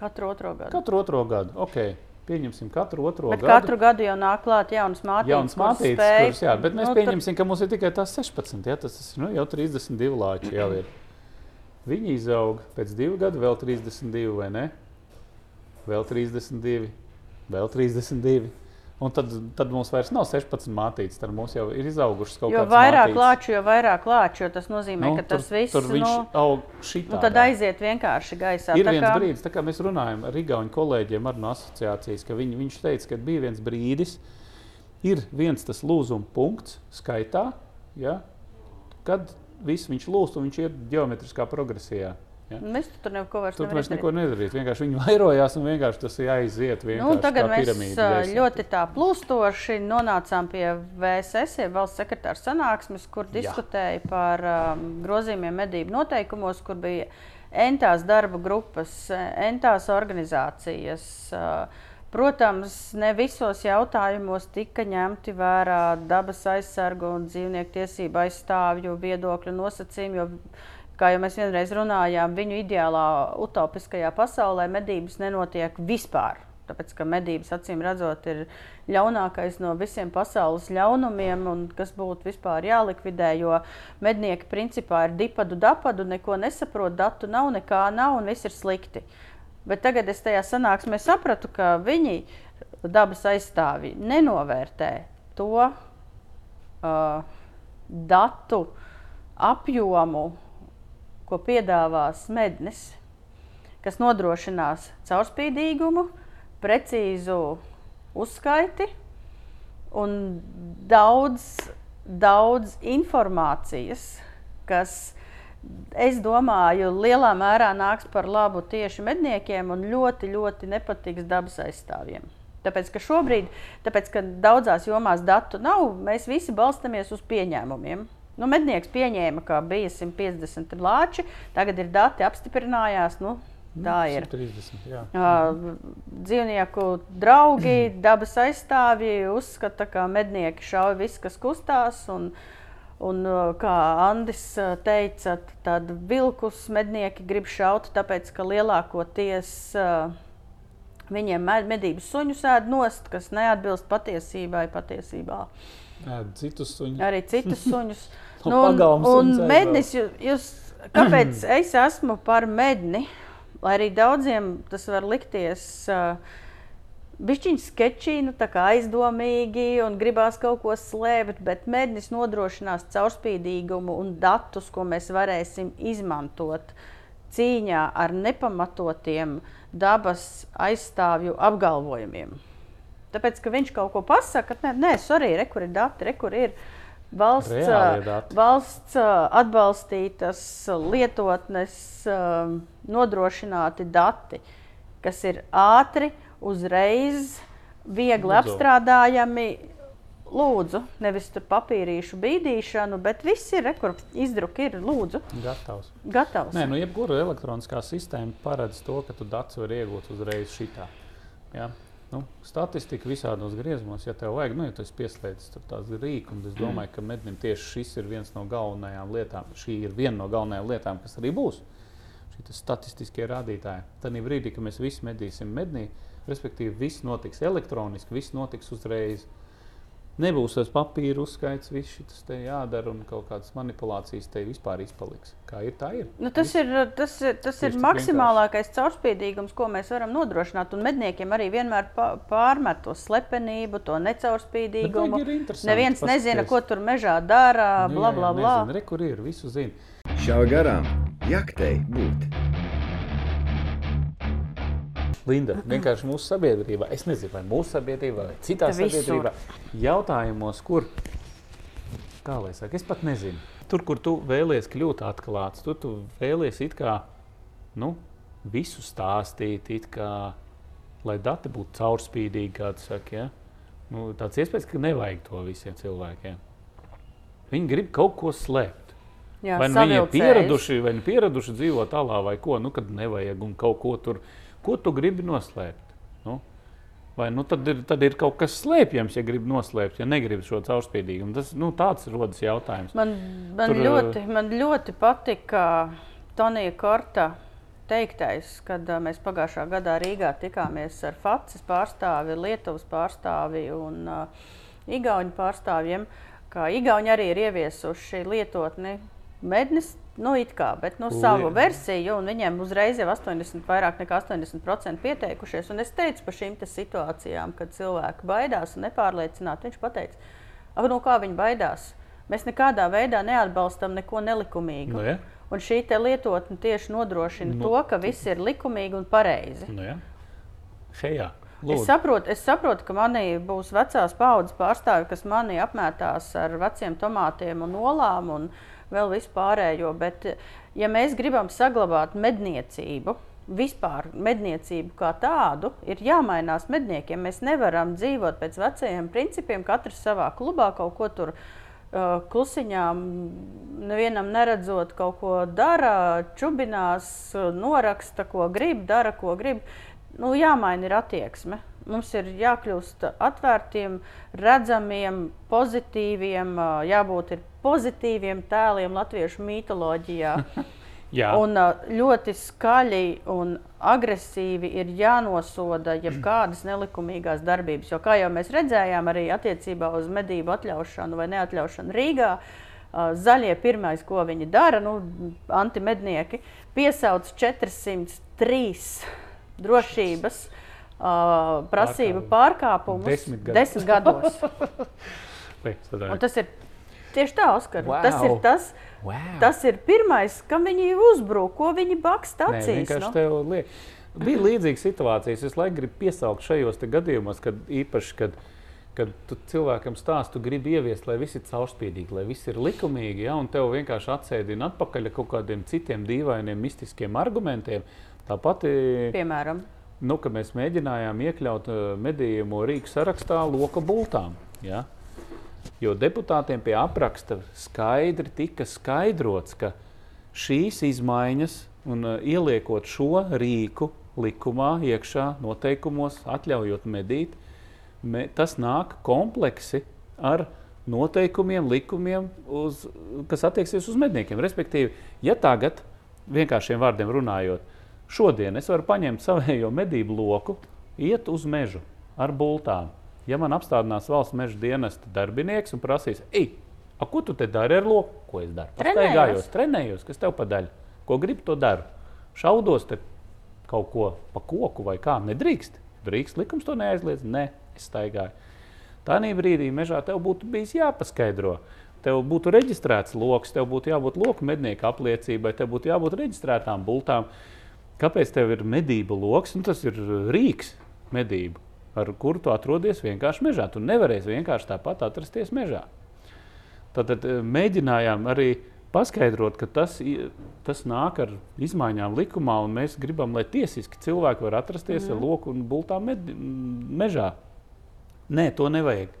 Katru otro gadu. katru otro gadu. Okay. Pieņemsim katru otro Bet gadu. katru gadu jau nāk klāt jaunas mātītes. Jauns kuras mātītes, spēj- kuras, jā, bet mēs nu, pieņemsim, ka mums ir tikai tās 16. Ja, tas ir nu, jau 32 lāči. Jau ir. Viņi izaug pēc divu gadu, vēl 32, vai ne? Vēl 32, vēl 32. Un tad, tad mums vairs nav 16 mātītes. Tad mums jau ir izaugušas kaut Jo kādas vairāk mātītes. lāču, jo vairāk lāču, jo tas nozīmē, Nu, ka tas tur, viss tur viņš nu, aug šitā. nu, tad aiziet vienkārši gaisā. Ir viens kā- brīdis, kā mēs runājam ar Igaunu kolēģiem ar no asociācijas, ka viņi, viņš teica, ka bija viens brīdis, ir viens tas lūzuma punkts skaitā, ja, kad viss viņš lūst un viņš ir geometriskā progresijā. Ja. Mēs tur neko vairs Tur nevaram mēs izdarīt. neko nedarījām. Vienkārši viņi vairojās un vienkārši tas ir aiziet. Nu, tagad mēs piramīda ļoti tā plūstoši nonācām pie VSS, valsts sekretāra sanāksmes, kur diskutēja par um, grozījumiem medību noteikumos, kur bija entās darba grupas, entās organizācijas. Uh, Protams, ne visos jautājumos tika ņemti vērā dabas aizsargu un dzīvnieku tiesību aizstāvju viedokļu nosacījumi. Kā jau mēs vienreiz runājām, viņu ideālā, utopiskajā pasaulē medības nenotiek vispār. Tāpēc, ka medības acīm redzot, ir ļaunākais no visiem pasaules ļaunumiem, un kas būtu vispār jālikvidē. Jo mednieki principā ir dipadu, dapadu, neko nesaprot, datu nav, nekā nav, un viss ir slikti. Bet tagad es tajā sanāksmē sapratu, ka viņi, dabas aizstāvji, nenovērtē to uh, datu apjomu, ko piedāvās mednis, kas nodrošinās caurspīdīgumu, precīzu uzskaiti un daudz, daudz informācijas, kas, es domāju, lielā mērā nāks par labu tieši medniekiem un ļoti, ļoti nepatiks dabas aizstāvjiem. Tāpēc, ka šobrīd, tāpēc, ka daudzās jomās datu nav, mēs visi balstamies uz pieņēmumiem. Nu, mednieks pieņēma, ka bija 150 lāči, tagad ir dati, apstiprinājās. Nu, tā ir. 130, jā. Uh, dzīvnieku draugi, [clears throat] dabas aizstāvji uzskata, ka mednieki šauj visu, kas kustās. Un, un, uh, kā Andris uh, teica, tad vilkus mednieki grib šaut, tāpēc ka lielākoties uh, viņiem med- medības suņus ēd nost, kas neatbilst patiesībai patiesībā. Jā, citus suņus. Arī citus suņus. [laughs] No Nu, un, un mednis, jūs, jūs, kāpēc [clears throat] es esmu par medni? Lai arī daudziem tas var likties uh, bišķiņš sketčīgi, nu, tā kā aizdomīgi un gribās kaut ko slēpt, bet mednis nodrošinās caurspīdīgumu un datus, ko mēs varēsim izmantot cīņā ar nepamatotiem dabas aizstāvju apgalvojumiem. Tāpēc, ka viņš kaut ko pasaka, nē, nē sorry, re, kur ir dati, re, kur ir valsts, valsts atbalstītas lietotnes, nodrošināti dati, kas ir ātri, uzreiz, viegli Lūdzu. apstrādājami. Lūdzu, nevis tur papīrīšu bīdīšanu, bet viss ir, re, kur izdruki ir, lūdzu, Gatavs. gatavs. Nē, nu, jebkura elektroniskā sistēma paredz to, ka tu datus vari iegūt uzreiz šitā. Ja? Nu, statistika visādos griezumos, ja tev vajag, nu, ja tu esi pieslēdzis tur tās rīku, un es domāju, ka mednim tieši šis ir viens no galvenajām lietām. Šī ir viena no galvenajām lietām, kas arī būs. Šī statistiskie rādītāji. Tad brīdī, kad mēs visi medīsim mednī, respektīvi viss notiks elektroniski, viss notiks uzreiz. Nebūs tas papīra uzskaits, viss šis te jādara un kaut kādas manipulācijas te vispār izpaliks. Kā ir, tā ir. Nu, tas, ir tas, ir, tas ir Tieši maksimālākais caurspīdīgums, ko mēs varam nodrošināt. Un medniekiem arī vienmēr pa- pārmet to slepenību, to necaurspīdīgumu. Neviens nezina, ko tur mežā dara, Nu, bla, jā, bla, jā, bla. nezinu, Re, kur ir, visu zina. Šā garām jaktei būt. Linda, vienkārši mūsu sabiedrībā, es nezinu, vai mūsu sabiedrībā, vai citā sabiedrībā, jautājumos, kur, kā lai saka, es pat nezinu. Tur, kur tu vēlies kļūt atklāts, tur tu vēlies it kā, nu, visu stāstīt, it kā, lai dati būtu caurspīdīgi, kā tu saki, ja? Nu, tāds iespējas, ka nevajag to visiem cilvēkiem. Viņi grib kaut ko slēpt. Jā, Vai nu viņi ir pieraduši, vai viņi pieraduši dzīvot tālā, vai ko, nu, kad nevajag un kaut ko tur, ko tu gribi noslēpt. Nu? Vai nu, tad, ir, tad ir kaut kas slēpjams, ja gribi noslēpt, ja negribi šo caurspīdīgumu. Tas nu, tāds rodas jautājums. Man, man, Tur, ļoti, man ļoti patika Tonija Korta teiktais, kad uh, mēs pagājušā gadā Rīgā tikāmies ar FACES pārstāvi, Lietuvas pārstāvi un uh, Igauņu pārstāvjiem. Kā Igauni arī ir ieviesuši lietotni mednis, nu it kā, bet nu, savu Lie- versiju, un viņiem uzreiz jau 80, vairāk nekā 80% pieteikušies. Un es teicu par šīm situācijām, kad cilvēki baidās un nepārliecināti. Viņš teica, no kā viņi baidās. Mēs nekādā veidā neatbalstam neko nelikumīgu. Nu, ja? Un šī lietotne tieši nodrošina Nu. nu. to, ka viss ir likumīgi un pareizi. Nu, ja? Šajā. Es Lūdzu. saprotu, es saprotu, ka manī būs vecās paudzes pārstāvi, kas manī apmētās ar veciem tomātiem un olām un vēl vispārējo. Bet, ja mēs gribam saglabāt medniecību, vispār medniecību kā tādu, ir jāmainās medniekiem. Mēs nevaram dzīvot pēc vecajiem principiem, katrs savā klubā kaut ko tur. Uh, klusiņām, nevienam neredzot, kaut ko dara, čubinās, noraksta, ko grib, dara, ko grib. Nu, jāmaina ir attieksme. Mums ir jākļūst atvērtiem, redzamiem, pozitīviem, jābūt ir pozitīviem tēliem latviešu mitoloģijā. [laughs] Jā, Un ļoti skaļi un agresīvi ir jānosoda jebkādas nelikumīgās darbības. Jo, kā jau mēs redzējām, arī attiecībā uz medību atļaušanu vai neatļaušanu Rīgā, zaļie pirmais, ko viņi dara, nu, antimednieki, piesauc 403 drošības uh, prasību pārkāpumus Desmit gados. desmit gados. [laughs] Un tas ir tieši tā, Oskar. Wow. Tas ir tas, Wow. tas ir pirmais, kam viņi uzbrūk, ko viņi baksta Nē, acīs. vienkārši Nu? tev liek. Bija līdzīga situācija. Es laiku gribu piesaukt šajos gadījumos, kad īpaši, kad, kad tu cilvēkam stāst, tu gribi ieviest, lai viss ir caurspīdīgi, lai viss ir likumīgi, ja, un tev vienkārši atsēdina atpakaļ ar kaut kādiem citiem dīvainiem, mistiskiem argumentiem. Tāpat, Piemēram, nu, kad mēs mēģinājām iekļaut eh, medījumu Rīgas sarakstā loka bultām. Ja? Jo deputātiem pie apraksta skaidri tika skaidrots, ka šīs izmaiņas un uh, ieliekot šo rīku likumā, iekšā noteikumos, atļaujot medīt, me, tas nāk kompleksi ar noteikumiem, likumiem, uz, kas attieksies uz medniekiem. Respektīvi, ja tagad, vienkāršiem vārdiem runājot, šodien es varu paņemt savējo medību loku, iet uz mežu ar bultām. Ja man apstādinās valsts meža dienesta darbinieks un prasīs, ej, a, ko tu te dari ar loku? Ko es daru? Trenējos. Trenējos, kas tev padaļ. Ko gribi, to daru. Šaudos te kaut ko pa koku vai kā. Nedrīkst. Drīkst, likums to neaizliedz. Nē, es staigāju. Tādā brīdī mežā tev būtu bijis jāpaskaidro. Tev būtu reģistrēts lokus, tev būtu jābūt loku mednieku apliecībai, tev būtu jābūt reģistrētām bultām. Kāpēc tev ir medību lokus? Nu, tas ir rīks medību, ar kuru tu atrodies vienkārši mežā. Tu nevarēsi vienkārši tāpat atrasties mežā. Tad mēģinājām arī paskaidrot, ka tas, tas nāk ar izmaiņām likumā, un mēs gribam, lai tiesiski cilvēki var atrasties mm. ar loku un bultām med, mežā. Nē, to nevajag.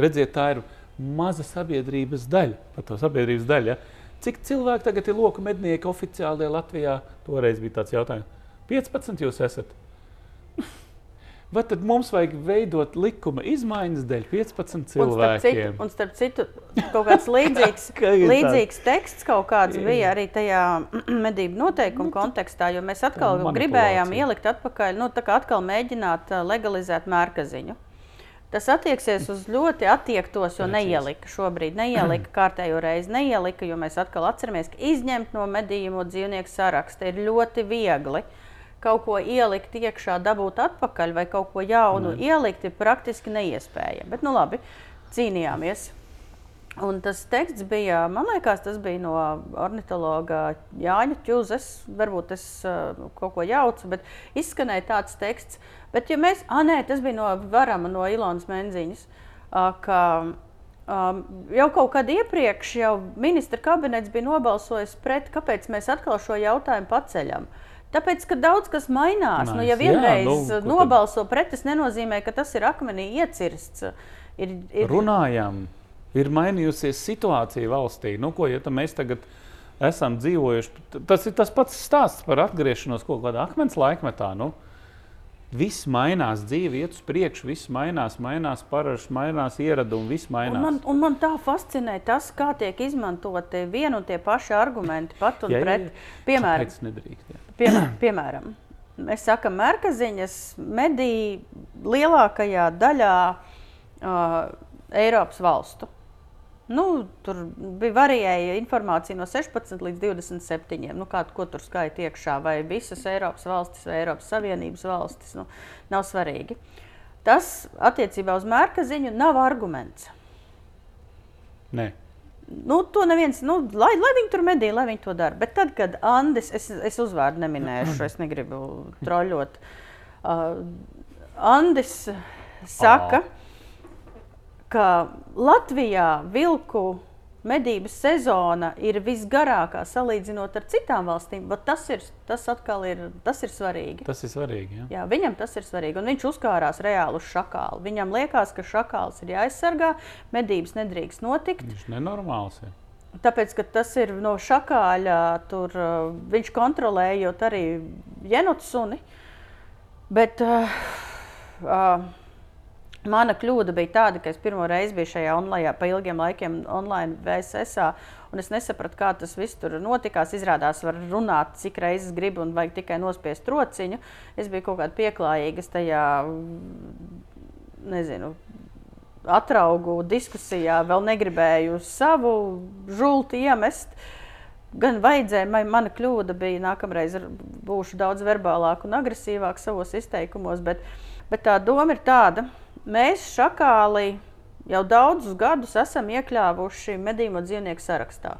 Redziet, tā ir maza sabiedrības daļa. Par to sabiedrības daļu. Ja? Cik cilvēki tagad ir loku mednieki oficiāli Latvijā? Toreiz bija tāds jautājums. 15 jūs esat. [laughs] Vai tad mums vajag veidot likuma izmaiņas dēļ 15 Un starp, citu, cilvēkiem? un starp citu, kaut kāds [laughs] līdzīgs, tā. līdzīgs teksts kaut kāds bija arī tajā [clears throat] medību noteikumu kontekstā, jo mēs atkal gribējām ielikt atpakaļ, nu, tā kā atkal mēģināt ā, legalizēt mērkaziņu. Tas attieksies uz ļoti attiektos, jo neielika šobrīd, neielika kārtējo reizi, neielika, jo mēs atkal atceramies, ka izņemt no medījumu dzīvnieku saraksta ir ļoti viegli. Kaut ko ielikt iekšā, dabūt atpakaļ, vai kaut ko jaunu Ne. ielikt, ir praktiski neiespējami. Bet, nu labi, cīnījāmies. Un tas teksts bija, man liekas, tas bija no ornitologa Jāņa Čūzes. Varbūt es uh, kaut ko jaucu, bet izskanēja tāds teksts. Bet, ja mēs, ah, nē, tas bija no Varama, no Ilonas Menziņas, uh, ka um, jau kaut kad iepriekš jau ministra kabinets bija nobalsojis pret, kāpēc mēs atkal šo jautājumu paceļam. Tāpēc, ka daudz kas mainās. Nu, ja Nice. Jā, vienreiz nu, nobalso pret, tas nenozīmē, ka tas ir akmenī iecirsts. Ir, ir, Runājam, ir mainījusies situācija valstī. Nu, ko, ja mēs tagad esam dzīvojuši, tas ir tas pats stāsts par atgriešanos kaut kādā akmens laikmetā. Nu, Viss mainās, dzīve iet uz priekšu, viss mainās, mainās paražas, mainās ieradumi, viss Un mainās. man, un man tā fascinē tas, kā tiek izmantoti vieni un tie paši argumenti, pat un Jā, jā, pret. jā. Piemēram, Kāpēc nedrīkst? Jā. piemēram, piemēram, mēs sakām, mērkaziņas medī lielākajā daļā uh, Eiropas valstu. Nu, tur bija varēja informācija no 16 līdz 27. Nu, kā, ko tur skaita iekšā, vai visas Eiropas valstis, vai Eiropas Savienības valstis. Nu, nav svarīgi. Tas attiecībā uz mērkaziņu nav arguments. Nē, Nu, to neviens, nu, lai, lai viņi tur medī, lai viņi to dara. Bet tad, kad Andris, es, es uzvārdu neminēšu, es negribu troļļot, uh, Andris saka, ka Latvijā vilku medības sezona ir visgarākā salīdzinot ar citām valstīm. bet Tas ir, tas ir, tas ir svarīgi. tas ir svarīgi. Jā. Jā, viņam tas ir svarīgi. Un viņš uzkārās reāli uz šakālu. Viņam liekas, ka šakāls ir jāaizsargā, medības nedrīkst notikt. Viņš ir nenormāls. Tāpēc, tas ir no šakāļa, tur uh, viņš kontrolējot arī jenotu suni. Bet uh, uh, mana kļūda bija tāda, ka es pirmo reizi biju šajā online, pa ilgiem laikiem online VSS. Un es nesapratu, kā tas viss tur notikās. Izrādās, var runāt, cik reizes gribu, un vajag tikai nospiest rociņu. Es biju kaut kāda pieklājīga tajā, nezinu, atraugu diskusijā, vēl negribēju savu žulti iemest. Gan vajadzēja, man, mana kļūda bija nākamreiz, būšu daudz verbālāk un agresīvāk savos izteikumos, bet, bet tā doma ir tāda, mēs šakāli jau daudzus gadus esam iekļāvuši medījumu dzīvnieku sarakstā.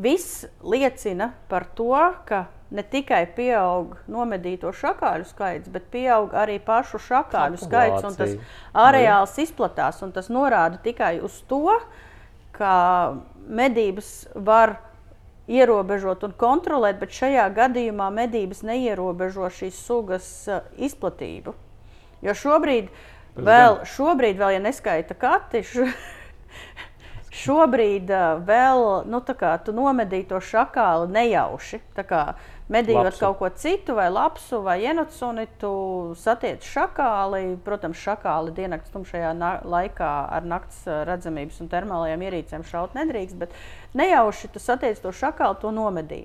Viss liecina par to, ka ne tikai pieaug nomedīto šakāļu skaits, bet pieaug arī pašu šakāļu skaits. un Tas areāls izplatās, un tas norāda tikai uz to, ka medības var ierobežot un kontrolēt, bet šajā gadījumā medības neierobežo šīs sugas uh, izplatību. Jo šobrīd, Tas vēl, šobrīd vēl, ja neskaita kati, š- [laughs] šobrīd vēl nu, kā tu nomedīji to šakālu nejauši. Medījot kaut ko citu, vai lapsu, vai ienocuni, tu satiec šakāli. Protams, šakāli diennakts tumšajā na- laikā ar naktas redzamības un termālajām ierīcēm šaut nedrīkst, bet nejauši tu satiec to šakāli, to nomedīji.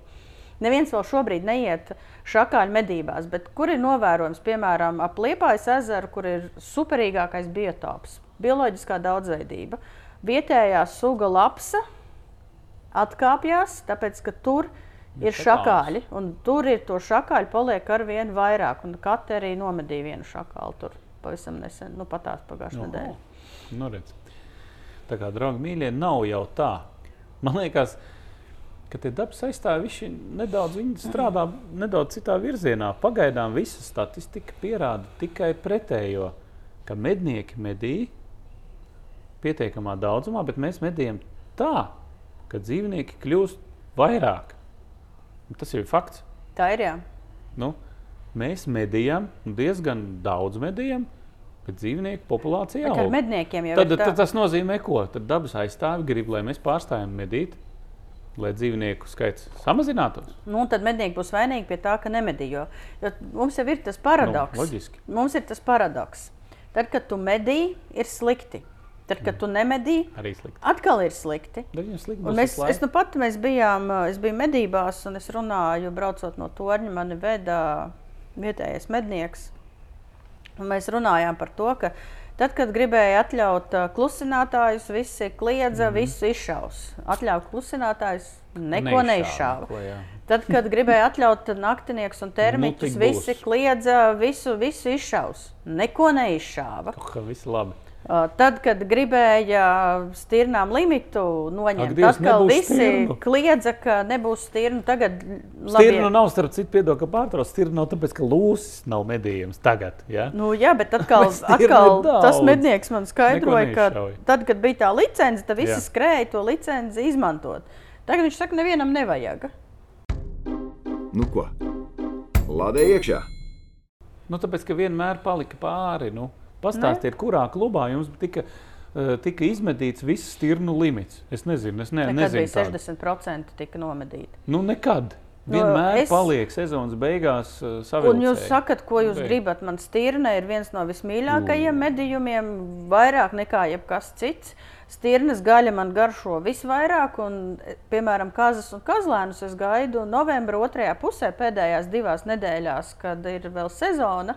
Neviens vēl šobrīd neiet šakāļu medībās, bet kur ir novērojams, piemēram, ap Liepājas ezeru, kur ir superīgākais biotops, bioloģiskā daudzveidība. Vietējā suga lapsa atkāpjas, tāpēc ka tur ir šakāls. šakāļi, un tur ir to šakāļu paliek ar vien vairāk. Un Katra arī nomedīja vienu šakālu tur pavisam nesen, nu pat tās pagājušā nedēļa. Nu, redz. tā kā, draugi, mīļie, nav jau tā. Man liekas, ka tie dabas aizstāvji nedaudz strādā nedaudz citā virzienā. Pagaidām visa statistika pierāda tikai pretējo, ka mednieki medī pietiekamā daudzumā, bet mēs medījam tā, ka dzīvnieki kļūst vairāk. Tas ir fakts. Tā ir jā. Nu, mēs medījam diezgan daudz medījam, bet dzīvnieku populācija aug. Tad, tad tas nozīmē, ko? Tad dabas aizstāvi grib, lai mēs pārstājam medīt. Lai dzīvnieku skaits samazinātos. Nu, tad mednieki būs vainīgi pie tā, ka nemedījo. Jo mums jau ir tas paradoks. Nu, loģiski. mums ir tas paradoks. Tad, kad tu medī, ir slikti. Tad, kad tu nemedī, Arī slikti. atkal ir slikti. Slikti mēs, laiku. es nu pat, mēs bijām, es biju medībās, un es runāju, braucot no torņa, mani veda vietējais mednieks. Un mēs runājām par to, ka tad, kad gribēja atļaut klusinātājus, visi kliedza, mm. visu izšaus. Atļaut klusinātājus, neko neizšāva. jā. Tad, kad gribēja atļaut naktinieks un termiķus, Nu, visi kliedza, visu, visu izšaus. Neko neizšāva. Ka viss labi. Tad, kad gribēja stirnām limitu noņemt, Ak, atkal visi stirnu. kliedza, ka nebūs stirnu. Tagad Stirna labi, nav starp citu piedod, ka pārtrauc. Stirna nav tāpēc, ka lūsis nav medījums tagad. Ja? Nu, jā, bet atkal, [laughs] stirnu atkal tas mednieks man skaidroja, ka tad, kad bija tā licence, tad visi Jā. skrēja to licenci izmantot. Tagad viņš saka, nevienam nevajag. Nu ko? Lādē iekšā! Nu, tāpēc, ka vienmēr palika pāri. Nu, pastāstiet, kurā klubā jums tika, eh, tika izmedīts viss stirnu limits. Es nezinu, es ne, Nekad nezinu. bija tādu. 60% tika nomedīti. Nu, nekad. Nu, Vienmēr es- es... paliek sezonas beigās uh, Un jūs sakat, ko jūs Beig. gribat. Man stirna ir viens no vismīļākajiem Nu. medījumiem, vairāk nekā jebkas cits. Stirnas gaļa man garšo visvairāk, un, e, piemēram, kazas un kazlēnus es gaidu novembra otrajā pusē, pēdējās divās nedēļās, kad ir vēl sezona.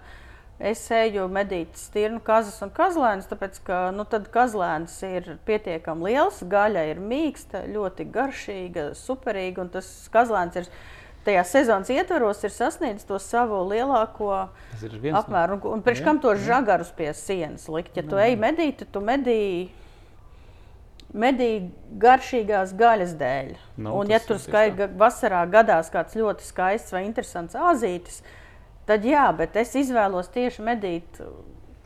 Es eju medīt stirnu, kazas un kazlēnus, tāpēc ka nu, kazlēns ir pietiekami liels, gaļa ir mīksta, ļoti garšīga, superīga, un tas kazlēns ir tajā sezonas ietvaros ir sasniedzis to savu lielāko viens no- apmēru. Un, priekš Jā, kam tos žagarus pie sienas likt? Ja tu ej medīt, tad tu medī. Medī garšīgās gaļas dēļ. Nu, un, ja tur ir tieši skai, tā. ga- vasarā gadās kāds ļoti skaists vai interesants āzītis, tad jā, bet es izvēlos tieši medīt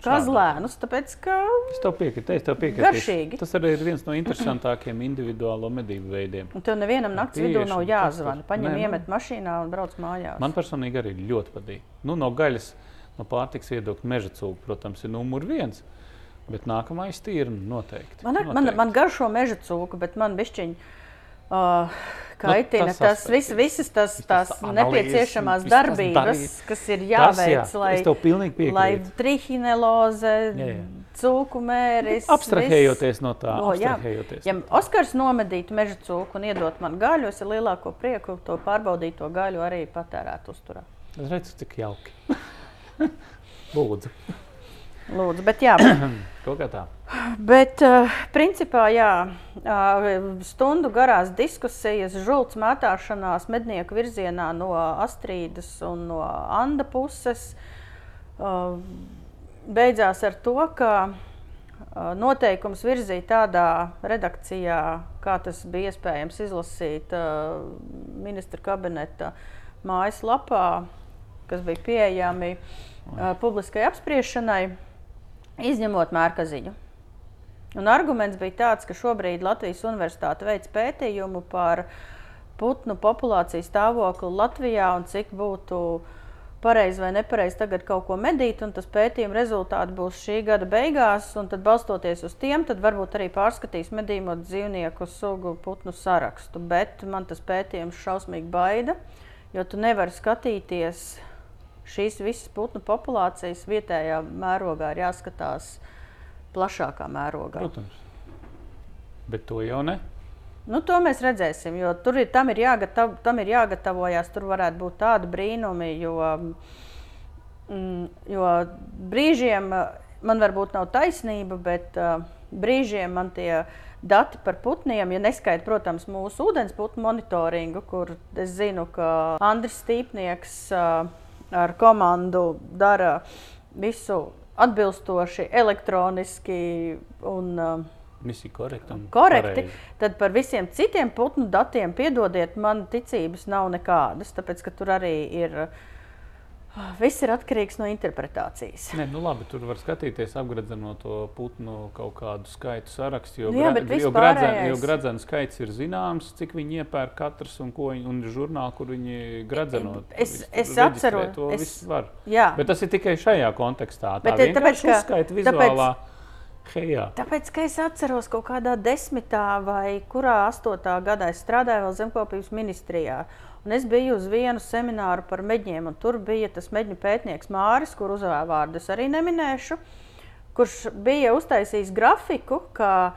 kazlēnus, tāpēc ka Es tev piekrītu, es tev piekrītu. Garšīgi. Tas arī ir viens no interesantākajiem individuālo medību veidiem. un tev nevienam naktas Tieši, vidū nav tas jāzvana. Paņem, Nē, nu. iemet mašīnā un brauc mājās. Man personīgi arī ļoti patīk. Nu, no gaļas, no pārtiks viedokļa, meža cūka, protams, ir numur viens. Bet nākamais ir noteikti. Man, ar- man, noteikti. man garšo meža cūka, bet man bišķiņ uh, kaitina Nu, tas tas, tas vis, aspekts. visas tas, Viss tas analīzes, nepieciešamās viss tas darbības, darīt. kas ir Tas, jāveic, jā, lai, lai trihineloze, Jā, jā. cūku mēris. Abstrahējoties no tā, O, jā. abstrahējoties. Ja Oskars nomedītu meža cūku un iedot man gaļu, es ar lielāko prieku to pārbaudīto gaļu arī patērētu uzturā. Es redzu, cik jauki. [laughs] Lūdzu, Lūdzu, bet jā, kaut kā tā. Bet, [clears throat] uh, principā, jā, uh, stundu garās diskusijas, žults mētāšanās mednieku virzienā no Astrīdas un no Anda puses uh, beidzās ar to, ka noteikums virzīja tādā redakcijā, kā tas bija iespējams izlasīt ministra kabineta mājaslapā, kas bija pieejami publiskai apspriešanai, izņemot mērkaziņu. Un arguments bija tāds, ka šobrīd Latvijas Universitāte veic pētījumu par putnu populācijas stāvokli Latvijā un cik būtu pareizi vai nepareizi tagad kaut ko medīt. Tas pētījuma rezultāti būs šī gada beigās, un tad balstoties uz tiem, tad varbūt arī pārskatīs medījumot dzīvnieku sugu putnu sarakstu. Bet man tas pētījums šausmīgi baida, jo tu nevari skatīties šīs visas putnu populācijas vietējā mērogā, ir jāskatās plašākā mērogā. Protams. Bet to jau ne. Nu, to mēs redzēsim, jo tur ir, tam, ir jāgatav, tam ir jāgatavojas. Tur varētu būt tādi brīnumi, jo, mm, jo brīžiem eh, man varbūt nav taisnība, bet uh, brīžiem man tie dati par putniem, ja neskaita, protams, mūsu ūdensputnu monitoringu, kur es zinu, ka Andris Stīpnieks uh, ar komandu dara visu atbilstoši, elektroniski un uh, un korekti, pareizi. tad par visiem citiem putnu datiem, piedodiet, man ticības nav nekādas, tāpēc ka tur arī ir. ah, Viss ir atkarīgs no interpretācijas. Nē, nu labi, tur var skatīties, apgleznot to putnu kaut kādu skaitu sarakstu. Jo, Nu jā, gra- jo, viss gradzen, pārējais- jo gradzenu skaits ir zināms, cik viņi iepērk katrs un ko viņi, un žurnāli, kur viņi gradzenot. Es- es atceros, To es- viss var. Jā, Bet tas ir tikai šajā kontekstā. Tā Bet, eh, tāpēc, ka- tāpēc- vizuālā. Hejā. Tāpēc, ka es atceros kaut kādā desmitā vai kurā astotā gadā es strādāju vēl zemkopības ministrijā. Un es biju uz vienu semināru par meģiem, un tur bija tas meģņu pētnieks Māris, kur uzvārdu es arī neminēšu, kurš bija uztaisījis grafiku, ka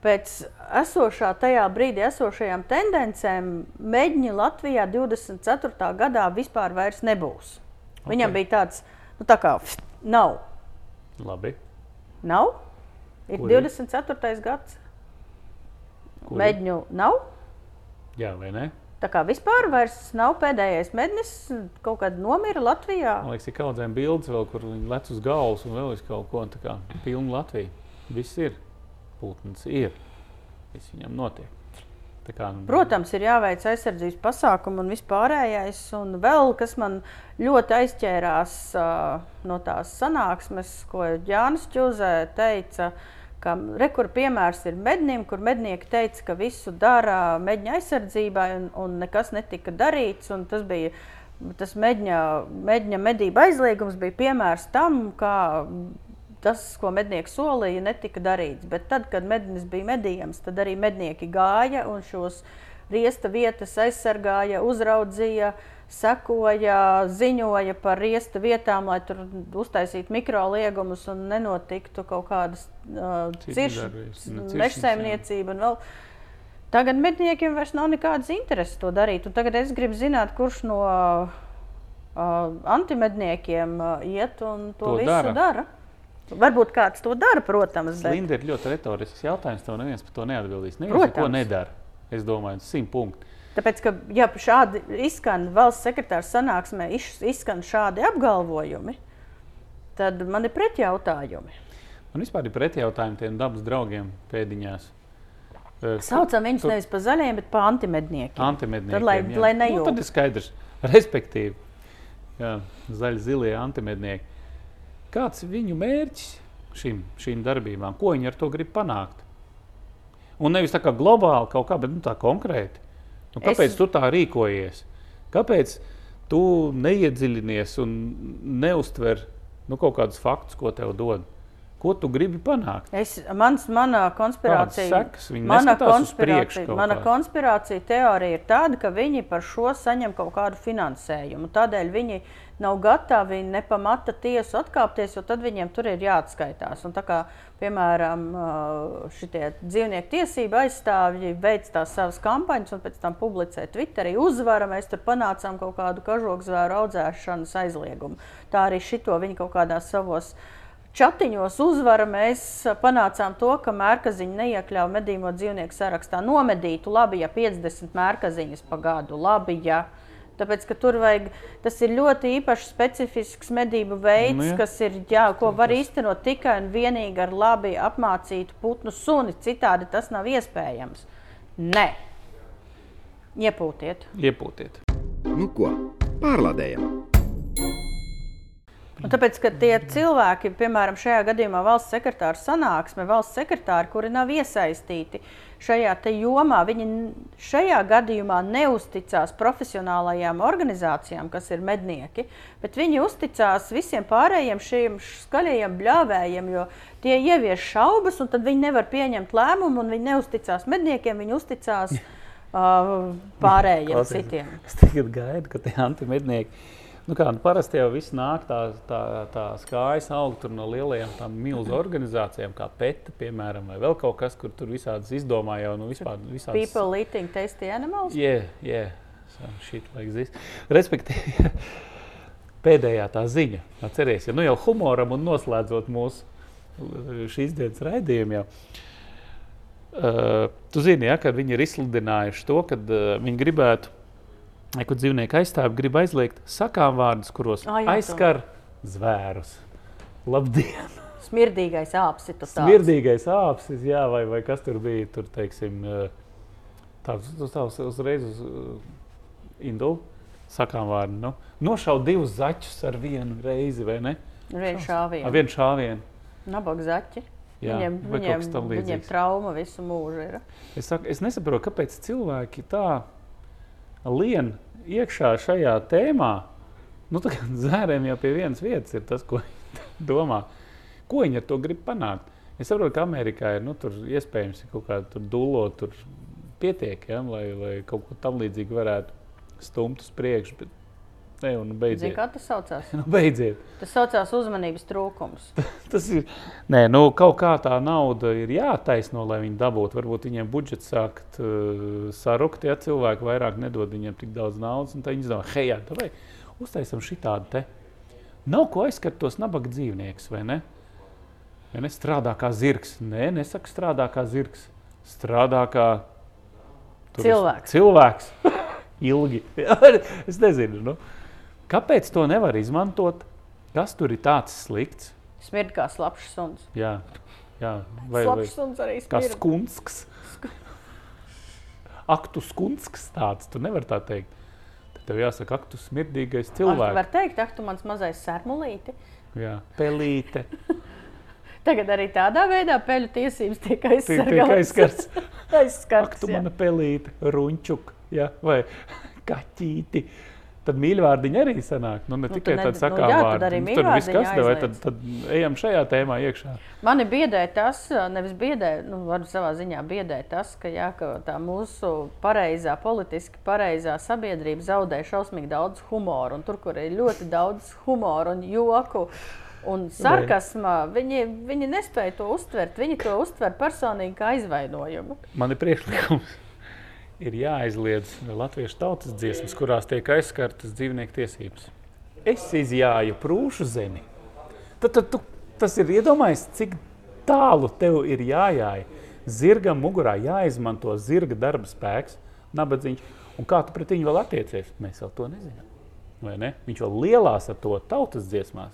pēc esošā tajā brīdī esošajām tendencēm meģņi Latvijā 24. gadā vispār vairs nebūs. Okay. Viņam bija tāds, nu tā kā nav. Labi. Nav? Ir Kur ir? 24. gads. Kur ir? Meģņu nav. Jā, vai ne? Tā kā vispār nav pēdējais mednis, kaut kāda nomira Latvijā. Man liekas, ir kaudzēm bildes vēl, kur viņi lec uz galvas un vēl uz kaut ko tā kā pilnu Latviju. Viss ir. Putns ir. Viss viņam notiek. Kā, nu, Protams, ir jāveic aizsardzības pasākumi un vispārējais. Un vēl kas man ļoti aizķērās uh, no tās sanāksmes, ko Jānis Čuzē teica. Ka rekur piemērs ir mednim, kur mednieki teica, ka visu dara medņa aizsardzībai un, un nekas netika darīts. Tas bija tas medņa, medņa medību aizliegums, bija piemērs tam, kā tas, ko mednieks solīja, netika darīts. Bet tad, kad mednis bija medījams, tad arī mednieki gāja un šos riesta vietas aizsargāja, uzraudzīja, sekoja, ziņoja par riesta vietām, lai tur uztaisītu mikroliegumus un nenotiktu kaut kādas uh, mežsaimniecība. Tagad medniekiem vairs nav nekādas intereses to darīt. Un tagad es gribu zināt, kurš no uh, antimedniekiem uh, iet un to, To visu dara. dara. Varbūt kāds to dara, protams. Bet... Linda ir ļoti retorisks jautājums. Tev neviens par to neatbildīs. Neviens Protams. neko nedara. Es domāju, simt punkti. Tāpēc, ka ja šādi izskan valsts sekretāra sanāksmē, iz- izskan šādi apgalvojumi, tad man ir pretjautājumi. Man vispār ir pretjautājumi tiem dabas draugiem pēdiņās. Saucam viņus tur- nevis par zaļiem, bet par antimedniekiem. Antimedniekiem. Tad, lai- jā. lai nu, nejūt. tad ir skaidrs. [laughs] Respektīvi, jā, zaļi, zilie antimednieki. Kāds viņu mērķis šim, šīm darbībām? Ko viņi ar to grib panākt? Un nevis tā kā globāli kaut kā, bet nu, tā konkrēti. Nu, kāpēc Es- tu tā rīkojies? Kāpēc tu neiedziļinies un neustver nu, kaut kādus faktus, ko tev dod? Ko tu gribi panākt? Es, mans, mana konspirācija, sekas? Mana konspirācija, mana kā? konspirācija teorija ir tāda, ka viņi par šo saņem kaut kādu finansējumu. Tādēļ viņi nav gatavi nepamata tiesu atkāpties, jo tad viņiem tur ir jāatskaitās. Un tā kā, piemēram, šie dzīvnieku tiesību aizstāvji veic tās savas kampaņas un pēc tam publicē Twitterī uzvara, mēs tur panācām kaut kādu kažokzvēru audzēšanas aizliegumu. Tā arī šito viņi kaut kādās savos Čatiņos uzvara mēs panācām to, ka mērkaziņu neiekļāva medīmo dzīvnieku sarakstā. Nomedītu labi, ja 50 mērkaziņas pa gadu. Labi, ja. Tāpēc, ka tur vajag, tas ir ļoti īpašs, specifisks medību veids, Nu ja. kas ir, jā, ko var īstenot tikai un vienīgi ar labi apmācītu putnu suni. Citādi tas nav iespējams. Nē, iepūtiet. Iepūtiet. Nu ko, pārlādējam! Un tāpēc, ka tie cilvēki, piemēram, šajā gadījumā valsts sekretāra sanāksme, valsts sekretāri, kuri nav iesaistīti šajā jomā, viņi šajā gadījumā neusticās profesionālajām organizācijām, kas ir mednieki, bet viņi uzticās visiem pārējiem šiem skaļajiem bļāvējiem, jo tie ievieš šaubas, un tad viņi nevar pieņemt lēmumu, un viņi neusticās medniekiem, viņi uzticās [laughs] uh, pārējiem Klausies. citiem. Es tagad gaidu, ka tie antimednieki. Nu kā, nu parasti jau viss nāk tā, tā, tā skājas aug tur no lielajām milzu organizācijām, kā PETA, piemēram, vai vēl kaut kas, kur tur visādas izdomā jau nu vispār visādas. People eating tasty animals. Yeah, yeah. So shit like this. Respektīvi, [laughs] pēdējā tā ziņa. Atcerieties, ja nu jau humoram un noslēdzot mūsu šīs dienas raidījumu. Jau. Uh, tu zini, ja, ka viņi ir izsludinājuši to, ka uh, viņi gribētu, kur dzīvnieku aizstāvji grib aizliegt sakām vārdus, kuros Ā, jā, to. aizskar zvērus. Labdien! Smirdīgais apsis. Smirdīgais āpsis, jā, vai, vai kas tur bija. Tur, teiksim, eh, tāds uz, uzreiz uz uh, Indulu sakām vārdu. Nu, nošaut divus zaķus ar vienu reizi, vai ne? Vienu Ar šāvienu. vienu šāvienu. Nabaga zaķi. Jā, Viņiem, viņiem, viņiem trauma visu mūžu ir. Es, saku, es nesaprotu, kāpēc cilvēki tā lien iekšā šajā tēmā. Nu, tā kā zērēm jau pie vienas vietas ir tas, ko viņi domā. Ko viņi ar to grib panākt? Es saprotu, ka Amerikā ir nu, iespējams kaut kāda dūlo, tur pietiek, ja, lai, lai kaut ko tam līdzīgu varētu stumt uz priekšu. Bet... Ne, un Zini, beidziet. kā tas saucās? [laughs] Nu, beidziet. Tas saucās uzmanības trūkums. [laughs] Tas ir. Nē, nu, kaut kā tā nauda ir jātaisno, lai viņi dabūtu. Varbūt viņiem budžets sākt uh, sarukt, ja cilvēki vairāk nedod viņiem tik daudz naudas. Tad viņi domā, hei, vai uztaisam šitādu te. Nav ko aizskart tos nabaga dzīvniekus, vai ne? Vai ne strādā kā zirgs? Nē, nesaka strādā kā zirgs. Strādā kā tur Cilvēks. Cilvēks. [laughs] Ilgi. es nezinu. Nu. Kāpēc to nevar izmantot? Kas tur ir tāds slikts? Smird kā slapjš suns. Jā, jā. vai, vai Slapjš suns arī kā smird. skunsks. [laughs] Aktu skunsks tāds, tu nevari tā teikt. Tad tev jāsaka, aktu smirdīgais Ar tu cilvēks. var teikt, ak, tu mans mazais sērmulīti. Jā, pelīte. [laughs] Tagad arī tādā veidā peļu tiesības tiek Tie tiek aizsargātas. aizskarts. [laughs] Aizskarts, Aktu jā. mana pelīte, runčuk, jā, vai kaķīti. Tad mīļvārdiņi arī sanāk. Nu, ne Nu, tikai tad tādi ned- nu jā, tad vārdi. arī Nu, Tur viss kas tev, vai tad, tad ejam šajā tēmā iekšā. Mani biedē tas, nevis biedē, nu, varu savā ziņā biedē tas, ka, jā, ka tā mūsu pareizā, politiski pareizā sabiedrība zaudē šausmīgi daudz humoru. Un tur, kur ir ļoti daudz humoru un joku un sarkasma, viņi, viņi nespēja to uztvert. Viņi to uztver personīgi kā aizvainojumu. Man ir priekšlikums. Ir jāaizliedz latviešu tautas dziesmas, kurās tiek aizskartas dzīvnieku tiesības. Es izjāju prūšu zemi. Tad, tad tu, tas ir iedomājies, cik tālu tev ir jājāj. Zirgam mugurā jāizmanto zirga darba spēks, nabadzīgs. Un kā tu pret viņu vēl attiecies? Mēs vēl to nezinām. Vai ne? Viņš vēl lielās ar to tautas dziesmās.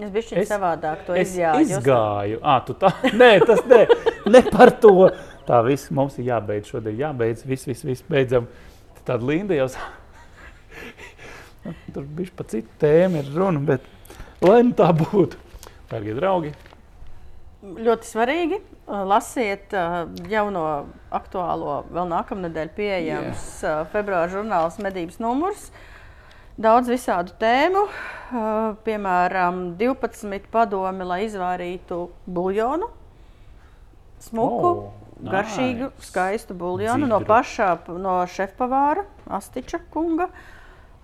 Es biju šeit Es- savādāk to Es izjāju. izgāju. À, tu tā, [laughs] nē, tas ne, ne par to. Tā viss mums ir jābeidz šodien. Jābeidz, viss, viss, viss beidzam. Tāda linda jau. [laughs] Nu, Tur bija par citu tēmu ir runa, bet lai nu tā būtu. Darbie draugi, Ļoti svarīgi. uh, Lasiet uh, jauno aktuālo, vēl nākamnedēļ pieejams yeah. februāra žurnāls medības numurs. Daudz visādu tēmu, uh, piemēram, 12 padomi, lai izvairītu buļļonu. Smuku, oh, garšīgu, nice. skaistu buļļonu no pašā no šefpavāra Astiča kunga.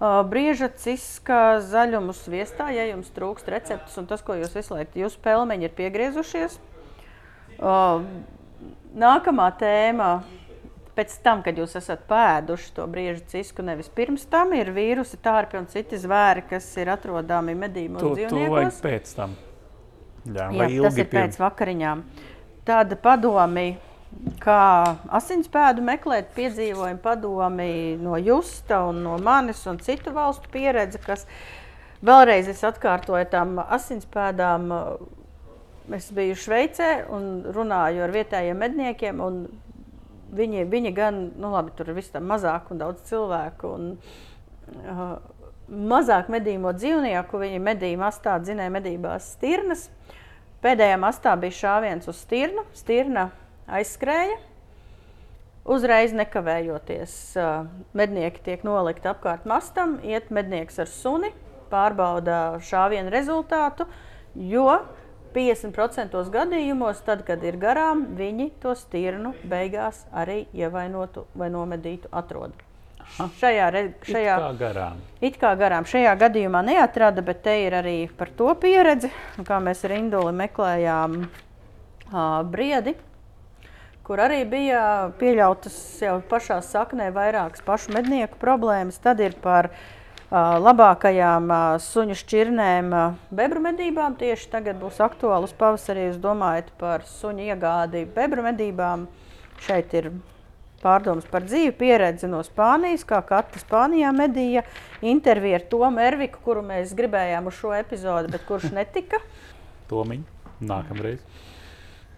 Uh, brieža ciska zaļumu sviestā, ja jums trūkst receptes, un tas, ko jūs visu laiku, jūsu pelmeņi ir piegriezušies. Uh, nākamā tēma, pēc tam, kad jūs esat pēduši to brieža cisku, nevis pirms tam, ir vīrusi, tārpi un citi zvēri, kas ir atrodami medījumos to, to vajag pēc tam. Jā, Jā, tas ir pēc pirms? vakariņām. Tāda padomi, kā asinspēdu meklēt, piedzīvojumi padomi no Justa un no manis un citu valstu pieredze, kas vēlreiz es atkārtoju tām asinspēdām. Es biju Šveicē un runāju ar vietējiem medniekiem. Viņi, viņi gan, nu labi, tur ir viss tā mazāk un daudz cilvēku. Un, uh, mazāk medījuma dzīvnieku, viņi medīja mastā, dzinēja medībās stirnas. Pēdējā mastā bija šāviens uz stirnu. Stirna aizskrēja. Uzreiz nekavējoties, mednieki tiek nolikti apkārt mastam, iet mednieks ar suni, pārbauda šāvienu rezultātu, jo 50% gadījumos, tad, kad ir garām, viņi to stirnu beigās arī ievainotu vai nomedītu atrod. Šajā, re, It šajā Kā garām. It kā garām šajā gadījumā neatrada, bet te ir arī par to pieredze, kā mēs ar Induli meklējām uh, briedi, kur arī bija pieļautas jau pašā saknē vairākas pašu mednieku problēmas. Tad ir par uh, labākajām uh, suņu šķirnēm uh, bebru medībām. Tieši tagad būs aktuāls pavasarī, jūs domājat par suņu iegādi bebru medībām. Šeit ir pārdomas par dzīvi, pieredze no Spānijas, kā katra Spānijā medīja. Intervija ar Tomu Erviku, kuru mēs gribējām uz šo epizodi, bet kurš netika. Tomiņ, nākamreiz.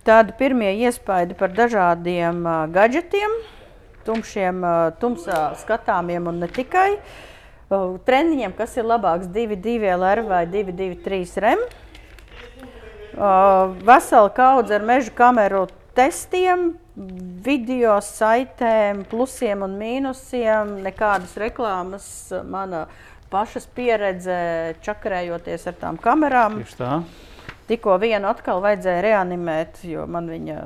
Tādi pirmie iespaidi par dažādiem uh, gadgetiem, tumšiem, uh, tumsā skatāmiem un ne tikai. Uh, treniņiem, kas ir labāks 2-2 LR vai 2-2-3 REM. Uh, vesela kaudze ar meža kameru testiem, video saitēm, plusiem un mīnusiem, nekādas reklāmas, mana pašas pieredze čakarējoties ar tām kamerām. Tieši tā. Tikko vienu atkal vajadzēja reanimēt, jo man viņa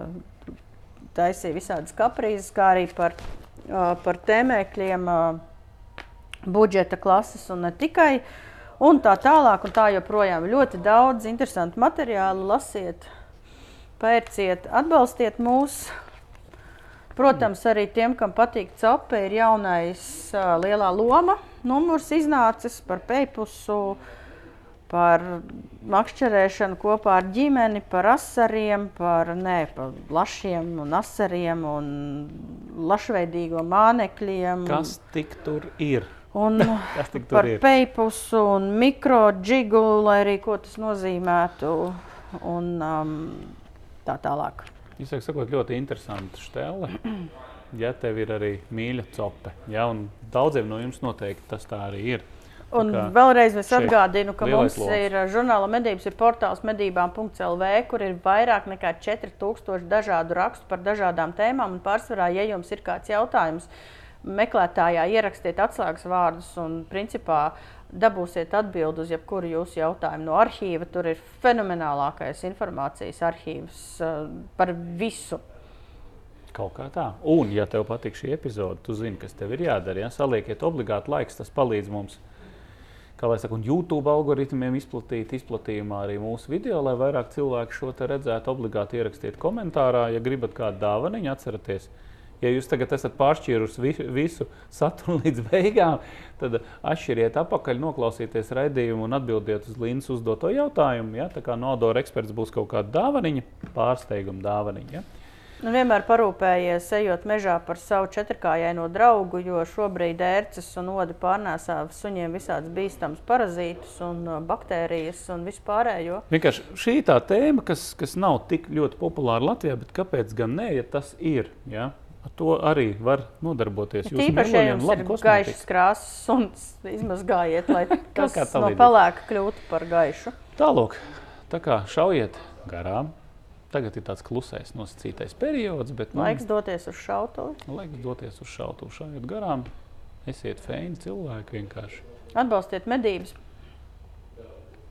taisīja visādas kaprīzes, kā arī par, par tēmēkļiem, budžeta klases un ne tikai. Un tā tālāk, un tā joprojām ļoti daudz interesantu materiālu. Lasiet, pērciet, atbalstiet mūs. Protams, arī tiem, kam patīk cepe, ir jaunais uh, lielā loma numurs iznācis par peipusu, par makšķerēšanu kopā ar ģimeni, par asariem, par, nē, par lašiem un asariem un lašveidīgo mānekļiem. Kas tik tur ir? Un [laughs] tur par ir? peipusu un mikrodžigu, lai arī ko tas nozīmētu. Un um, tā tālāk. Jūs jau sakot, ļoti interesanti štēle. [clears throat] Ja tev ir arī mīļa cope, ja, un daudziem no jums noteikti tas tā arī ir. Un kā vēlreiz es atgādinu, ka mums loks. ir uh, žurnāla medības, ir portāls medībām.lv, kur ir vairāk nekā 4000 dažādu rakstu par dažādām tēmām. Un pārsvarā, ja jums ir kāds jautājums, meklētājā ierakstiet atslēgas vārdus un principā dabūsiet atbildi uz jebkuru jūsu jautājumu. No arhīva tur ir fenomenālākais informācijas arhīvs uh, par visu. Kaut kā tā. Un, ja tev patīk šī epizode, tu zini, kas tev ir jādara. Ja? Saliekiet obligāti laiks, tas palīdz mums. Kā lai saka, un YouTube algoritmiem izplatīt izplatījumā arī mūsu video, lai vairāk cilvēku šo te redzētu. Obligāti ierakstiet komentārā, ja gribat kādu dāvaniņu, atcerieties. Ja jūs tagad esat pāršķīrusi vi- visu saturu [laughs] līdz beigām, tad atšķiriet apakaļ, noklausieties raidījumu un atbildiet uz Līnas uzdoto jautājumu. Ja? Tā kā nodokļu eksperts būs kaut kāda dāvaniņa, pārsteiguma dāvaniņa. Ja? Un vienmēr parūpējies, ejot mežā par savu četrkājaino draugu, jo šobrīd ērces un odi pārnēsā suņiem visādas bīstamas parazītus un uh, baktērijas un vispārējo. Vienkārši šī tā tēma, kas, kas nav tik ļoti populāra Latvijā, bet kāpēc gan ne, ja tas ir? Ja? Ar to arī var nodarboties. Jūsu Tīpaši, ja jums ir gaišs krāsas suns, izmazgājiet, lai [laughs] tas kā tam no pelēka kļūtu par gaišu. Tālāk, tā kā šaujiet garām. Tagad ir tāds klusais, nosacītais periods, bet nu, Laiks doties uz šautuvi. laiks doties uz šautu, šaujiet garām. Esiet feini cilvēki vienkārši. Atbalstiet medības.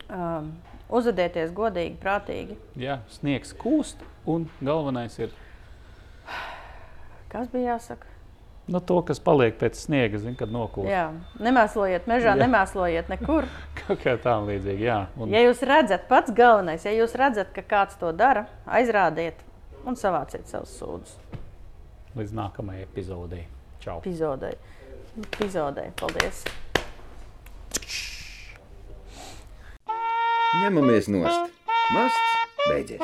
Um, uzvedieties godīgi, prātīgi. Jā, sniegs kūst, un galvenais ir Kas bija jāsaka? Nu, to, kas paliek pēc sniega, zin, kad nokūst. Jā, nemēslojiet mežā, Jā. nemēslojiet nekur. [laughs] Kaut kā tā līdzīga. Jā, un Ja jūs redzat, pats galvenais, ja jūs redzat, ka kāds to dara, aizrādiet un savāciet savus sūdzes. līdz nākamajai epizodei. Čau! Epizodei. Epizodei. Paldies! Ņemamies nost. Masts beidzies.